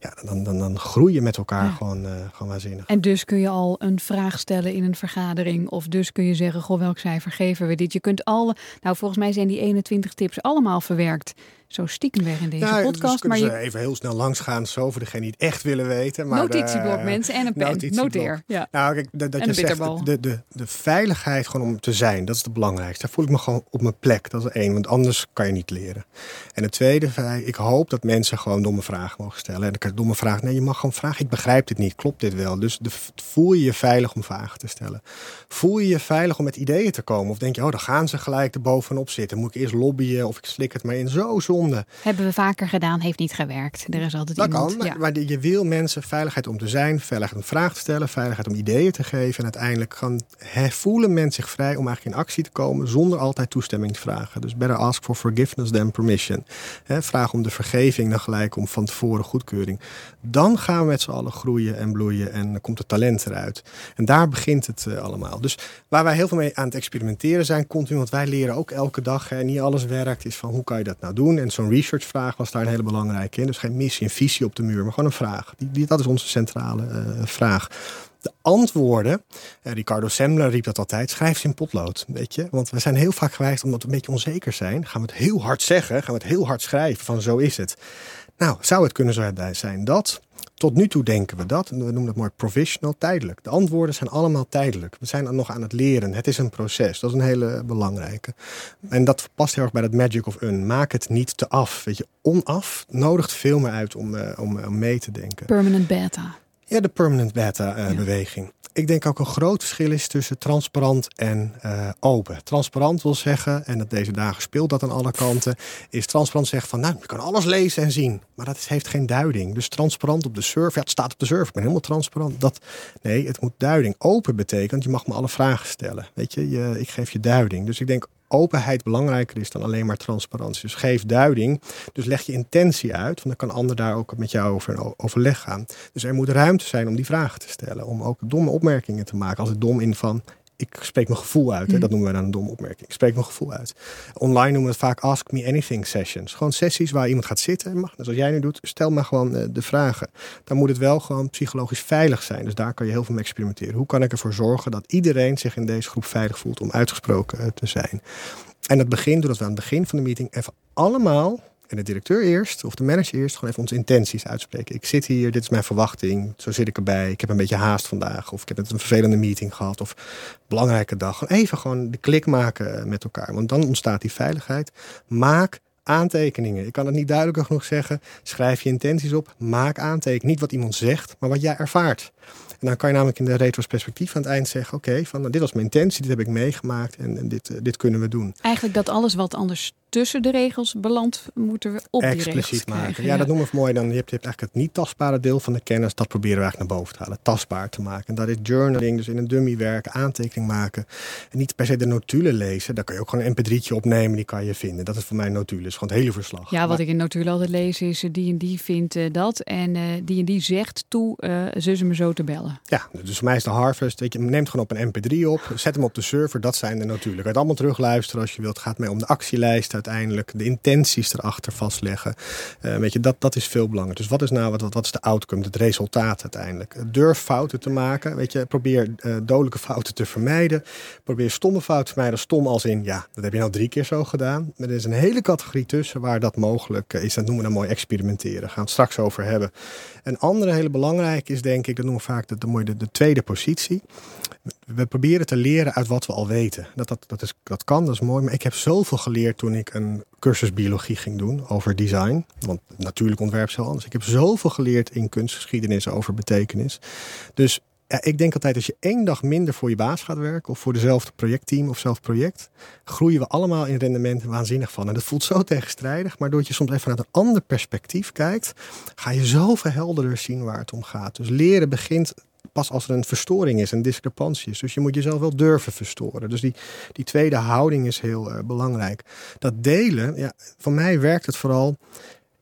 ja, dan, dan, dan groei je met elkaar Ja. gewoon, eh, gewoon waanzinnig. En dus kun je al een vraag stellen in een vergadering. Of dus kun je zeggen, goh, welk cijfer geven we dit? Je kunt alle, nou volgens mij zijn die 21 tips allemaal verwerkt. Zo stiekem weg in deze ja, podcast. dus maar je even heel snel langs gaan, zo voor degenen die het echt willen weten. Maar de- notitieblok mensen en een pen. Noteer. Ja. Nou, kijk, dat, je een zegt, de, de, de veiligheid gewoon om te zijn, dat is het belangrijkste. Daar voel ik me gewoon op mijn plek, dat is één, want anders kan je niet leren. En het tweede, ik hoop dat mensen gewoon domme vragen mogen stellen. En dan kan je domme vragen, nee, je mag gewoon vragen, ik begrijp dit niet, klopt dit wel? Dus de, voel je je veilig om vragen te stellen? Voel je je veilig om met ideeën te komen? Of denk je, oh, dan gaan ze gelijk er bovenop zitten. Moet ik eerst lobbyen of ik slik het maar in? Zo zonde. Hebben we vaker gedaan, heeft niet gewerkt. Er is altijd Dat iemand. kan, maar, ja. maar je wil mensen veiligheid om te zijn, veiligheid om vragen te stellen, veiligheid om ideeën te geven. En uiteindelijk gaan, voelen mensen zich vrij om eigenlijk in actie te komen zonder altijd toestemming te vragen. Dus better ask for forgiveness than permission. Vraag om de vergeving dan gelijk om van tevoren goedkeuring. Dan gaan we met z'n allen groeien en bloeien en dan komt het talent eruit. En daar begint het eh, allemaal. Dus waar wij heel veel mee aan het experimenteren zijn, continu, want wij leren ook elke dag en niet alles werkt, is van hoe kan je dat nou doen? En zo'n researchvraag was daar een hele belangrijke in. Dus geen missie en visie op de muur, maar gewoon een vraag. Die, dat is onze centrale eh, vraag. De antwoorden, eh, Ricardo Semler riep dat altijd, schrijf ze in potlood. Weet je? Want we zijn heel vaak geweest, omdat we een beetje onzeker zijn, gaan we het heel hard zeggen, gaan we het heel hard schrijven van zo is het. Nou, zou het kunnen zo zijn dat tot nu toe denken we dat. We noemen dat mooi provisional, tijdelijk. De antwoorden zijn allemaal tijdelijk. We zijn nog aan het leren. Het is een proces. Dat is een hele belangrijke. En dat past heel erg bij dat magic of un. Maak het niet te af. Weet je, onaf nodigt veel meer uit om, eh, om, om mee te denken. Permanent beta. Ja, de permanent beta eh, Ja. Ik denk ook een groot verschil is tussen transparant en eh, open. Transparant wil zeggen, en dat deze dagen speelt dat aan alle kanten, is transparant zeggen van nou, je kan alles lezen en zien. Maar dat heeft geen duiding. Dus transparant op de server, ja, het staat op de server, ik ben helemaal transparant. Dat, nee, het moet duiding. Open betekent, je mag me alle vragen stellen. Weet je, je ik geef je duiding. Dus ik denk openheid belangrijker is dan alleen maar transparantie. Dus geef duiding. Dus leg je intentie uit. Want dan kan ander daar ook met jou over in overleg gaan. Dus er moet ruimte zijn om die vragen te stellen. Om ook domme opmerkingen te maken. Als het dom in van. Ik spreek mijn gevoel uit. Hè? Mm. Dat noemen we dan een domme opmerking. Ik spreek mijn gevoel uit. Online noemen we het vaak Ask Me Anything sessions. Gewoon sessies waar iemand gaat zitten. en Mag, zoals jij nu doet, stel maar gewoon eh, de vragen. Dan moet het wel gewoon psychologisch veilig zijn. Dus daar kan je heel veel mee experimenteren. Hoe kan ik ervoor zorgen dat iedereen zich in deze groep veilig voelt om uitgesproken eh, te zijn? En dat begint doordat we aan het begin van de meeting even allemaal, en de directeur eerst, of de manager eerst, gewoon even onze intenties uitspreken. Ik zit hier, dit is mijn verwachting, zo zit ik erbij. Ik heb een beetje haast vandaag, of ik heb net een vervelende meeting gehad, of belangrijke dag. Even gewoon de klik maken met elkaar, want dan ontstaat die veiligheid. Maak aantekeningen. Ik kan het niet duidelijker genoeg zeggen. Schrijf je intenties op, maak aantekeningen. Niet wat iemand zegt, maar wat jij ervaart. En dan kan je namelijk in de retrospectief aan het eind zeggen: Oké, van nou, dit was mijn intentie, dit heb ik meegemaakt en, en dit, eh, dit kunnen we doen. Eigenlijk dat alles wat anders tussen de regels belandt, moeten we op die regels expliciet maken. krijgen. Ja, dat noemen we mooi. Dan, je, hebt, je hebt eigenlijk het niet tastbare deel van de kennis. Dat proberen we eigenlijk naar boven te halen. Tastbaar te maken. En dat is journaling. Dus in een dummy werken, aantekening maken. En niet per se de notulen lezen. Daar kan je ook gewoon een mp3'tje opnemen. Die kan je vinden. Dat is voor mij notulen. Gewoon het hele verslag. Ja, wat Maar- ik in notulen altijd lees is eh, die en die vindt eh, dat en die en die zegt toe ze ze me zo te bellen. Ja, dus voor mij is de Harvest, weet je, neemt gewoon op een mp3 op, zet hem op de server, dat zijn er natuurlijk. Het allemaal terugluisteren als je wilt. Gaat mee om de actielijst uiteindelijk, de intenties erachter vastleggen. Uh, weet je, dat, dat is veel belangrijker. Dus wat is nou, wat, wat is de outcome, het resultaat uiteindelijk? Durf fouten te maken, weet je, probeer uh, dodelijke fouten te vermijden. Probeer stomme fouten te vermijden, stom als in, ja, dat heb je nou drie keer zo gedaan. Maar er is een hele categorie tussen waar dat mogelijk is. Dat noemen we dan mooi experimenteren. Daar gaan we het straks over hebben. Een andere hele belangrijke is denk ik, dat noemen we vaak de, de, de, de tweede positie. We proberen te leren uit wat we al weten. Dat, dat, dat, is, dat kan, dat is mooi. Maar ik heb zoveel geleerd toen ik een cursus biologie ging doen over design. Want natuurlijk ontwerp is heel anders. Ik heb zoveel geleerd in kunstgeschiedenis over betekenis. Dus ik denk altijd als je één dag minder voor je baas gaat werken of voor dezelfde projectteam of zelf project, groeien we allemaal in rendement waanzinnig van. En dat voelt zo tegenstrijdig, maar doordat je soms even vanuit een ander perspectief kijkt, ga je zoveel helderder zien waar het om gaat. Dus leren begint pas als er een verstoring is, een discrepantie is. Dus je moet jezelf wel durven verstoren. Dus die, die tweede houding is heel uh, belangrijk. Dat delen, ja, voor mij werkt het vooral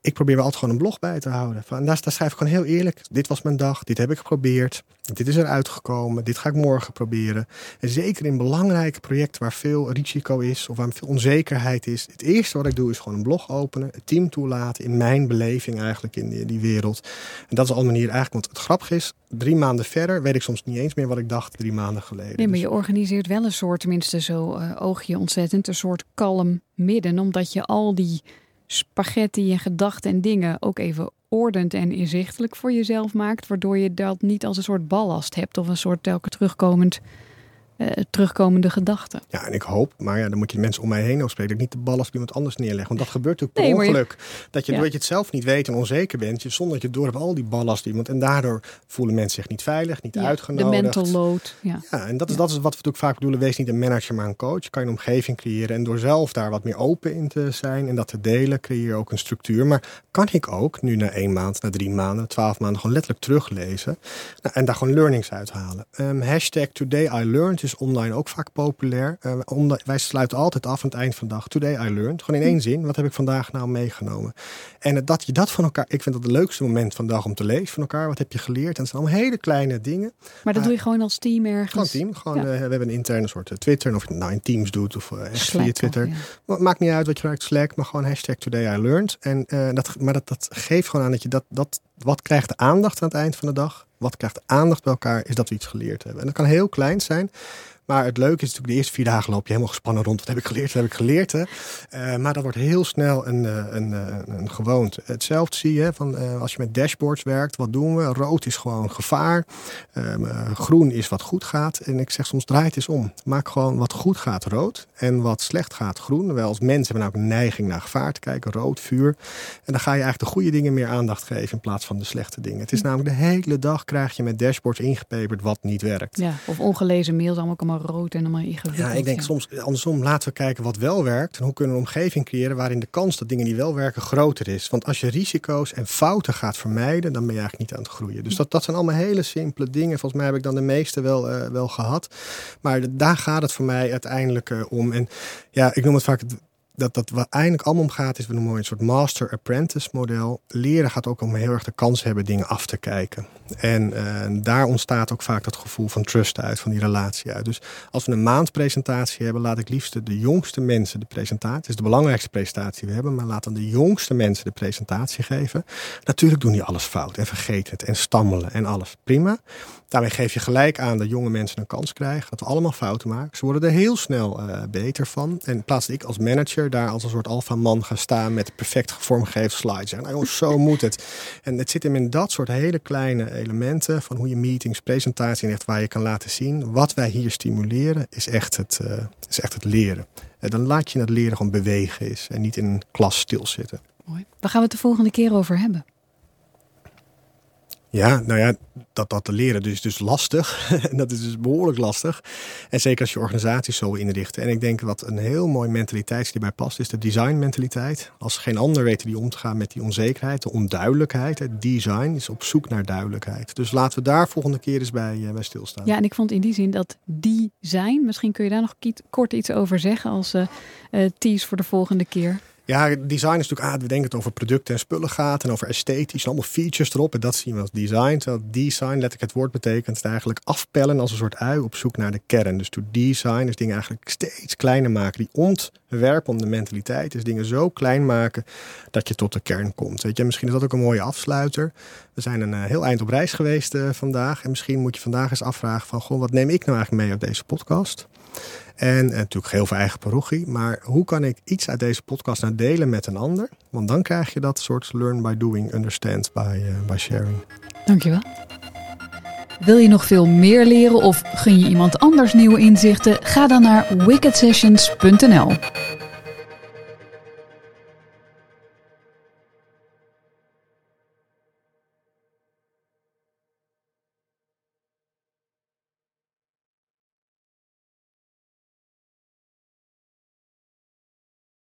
ik probeer wel altijd gewoon een blog bij te houden. Van, daar, daar schrijf ik gewoon heel eerlijk. Dit was mijn dag, dit heb ik geprobeerd. Dit is eruit gekomen, dit ga ik morgen proberen. En zeker in belangrijke projecten waar veel risico is of waar veel onzekerheid is. Het eerste wat ik doe is gewoon een blog openen, het team toelaten in mijn beleving eigenlijk in die, die wereld. En dat is al een manier eigenlijk, want het grappige is, drie maanden verder weet ik soms niet eens meer wat ik dacht drie maanden geleden. Nee, maar dus je organiseert wel een soort, tenminste zo uh, oog je ontzettend, een soort kalm midden. Omdat je al die spaghetti en gedachten en dingen ook even ordend en inzichtelijk voor jezelf maakt, waardoor je dat niet als een soort ballast hebt of een soort telkens terugkomend uh, terugkomende gedachten. Ja, en ik hoop, maar ja, dan moet je de mensen om mij heen afspreken. Dat ik niet de ballast iemand anders neerleg. Want dat gebeurt natuurlijk per ongeluk. dat je, ja. je het zelf niet weet en onzeker bent, je, zonder dat je door hebt al die ballast iemand. En daardoor voelen mensen zich niet veilig, niet uitgenodigd. De mental load. Ja, ja en dat is, dat is wat we natuurlijk vaak bedoelen. Wees niet een manager, maar een coach. Kan je een omgeving creëren. En door zelf daar wat meer open in te zijn en dat te delen, creëer je ook een structuur. Maar kan ik ook nu na één maand, na drie maanden, twaalf maanden gewoon letterlijk teruglezen. Nou, en daar gewoon learnings uithalen. Um, hashtag Today I Learned is online ook vaak populair. Uh, omdat, wij sluiten altijd af aan het eind van de dag. Today I learned. Gewoon in één zin. Wat heb ik vandaag nou meegenomen? En dat je dat van elkaar... Ik vind dat het leukste moment van de dag om te lezen van elkaar. Wat heb je geleerd? En het zijn allemaal hele kleine dingen. Maar dat doe je gewoon als team ergens? Gewoon team. Gewoon, we hebben een interne soort Twitter. Of je het nou in Teams doet of echt via Twitter. Maakt niet uit wat je gebruikt. Slack. Maar gewoon hashtag Today I learned. En, dat, maar dat, dat geeft gewoon aan dat je dat... dat wat krijgt de aandacht aan het eind van de dag? Wat krijgt aandacht bij elkaar? Is dat we iets geleerd hebben. En dat kan heel klein zijn. Maar het leuke is natuurlijk, de eerste vier dagen loop je helemaal gespannen rond. Wat heb ik geleerd? Wat heb ik geleerd? Hè? Uh, maar dat wordt heel snel een, uh, een, uh, een gewoonte. Hetzelfde zie je van als je met dashboards werkt. Wat doen we? Rood is gewoon gevaar. Ehm, groen is wat goed gaat. En ik zeg soms draai het eens om. Maak gewoon wat goed gaat rood. En wat slecht gaat groen. Wij als mensen hebben nou ook een neiging naar gevaar te kijken. Rood, vuur. En dan ga je eigenlijk de goede dingen meer aandacht geven. In plaats van de slechte dingen. Het is namelijk de hele dag krijg je met dashboards ingepeperd wat niet werkt. Ja, of ongelezen mails allemaal rood en allemaal ingewikkeld. Ja, ik denk soms andersom, laten we kijken wat wel werkt. En hoe kunnen we een omgeving creëren waarin de kans dat dingen die wel werken groter is. Want als je risico's en fouten gaat vermijden, dan ben je eigenlijk niet aan het groeien. Dus dat, dat zijn allemaal hele simpele dingen. Volgens mij heb ik dan de meeste wel, uh, wel gehad. Maar daar gaat het voor mij uiteindelijk uh, om. En ja, ik noem het vaak dat, dat wat eigenlijk allemaal om gaat, is we noemen een soort master-apprentice model. Leren gaat ook om heel erg de kans hebben dingen af te kijken. En uh, daar ontstaat ook vaak dat gevoel van trust uit, van die relatie uit. Dus als we een maandpresentatie hebben, laat ik liefst de jongste mensen de presentatie. Het is de belangrijkste presentatie we hebben, maar laat dan de jongste mensen de presentatie geven. Natuurlijk doen die alles fout en vergeten het en stammelen en alles. Prima. Daarmee geef je gelijk aan dat jonge mensen een kans krijgen. Dat we allemaal fouten maken. Ze worden er heel snel uh, beter van. En in plaats dat ik als manager daar als een soort alfa man ga staan met perfect gevormgegeven slides. En nou jongens, zo *laughs* moet het. En het zit hem in dat soort hele kleine elementen van hoe je meetings, presentatie en echt waar je kan laten zien. Wat wij hier stimuleren is echt het, uh, is echt het leren. En dan laat je het leren gewoon bewegen is en niet in een klas stilzitten. Mooi. Waar gaan we het de volgende keer over hebben? Ja, nou ja, dat, dat te leren dus, dus lastig. *laughs* en dat is dus behoorlijk lastig. En zeker als je organisaties zo inrichten. En ik denk wat een heel mooi mentaliteit die bij past, is de design mentaliteit. Als geen ander weten die om te gaan met die onzekerheid, de onduidelijkheid. Het design is op zoek naar duidelijkheid. Dus laten we daar volgende keer eens bij, uh, bij stilstaan. Ja, en ik vond in die zin dat design, misschien kun je daar nog kort iets over zeggen als uh, uh, tease voor de volgende keer. Ja, design is natuurlijk, ah, we denken het over producten en spullen gaat en over esthetisch, allemaal features erop. En dat zien we als design. Terwijl design, letterlijk het woord betekent, eigenlijk afpellen als een soort ui op zoek naar de kern. Dus to design is dingen eigenlijk steeds kleiner maken. Die ontwerpen om de mentaliteit is dingen zo klein maken dat je tot de kern komt. Weet je, misschien is dat ook een mooie afsluiter. We zijn een uh, heel eind op reis geweest uh, vandaag. En misschien moet je vandaag eens afvragen van, goh, wat neem ik nou eigenlijk mee uit deze podcast? En, en natuurlijk heel veel eigen parochie. Maar hoe kan ik iets uit deze podcast nou delen met een ander? Want dan krijg je dat soort learn by doing, understand by, uh, by sharing. Dankjewel. Wil je nog veel meer leren of gun je iemand anders nieuwe inzichten? Ga dan naar wickedsessions.nl.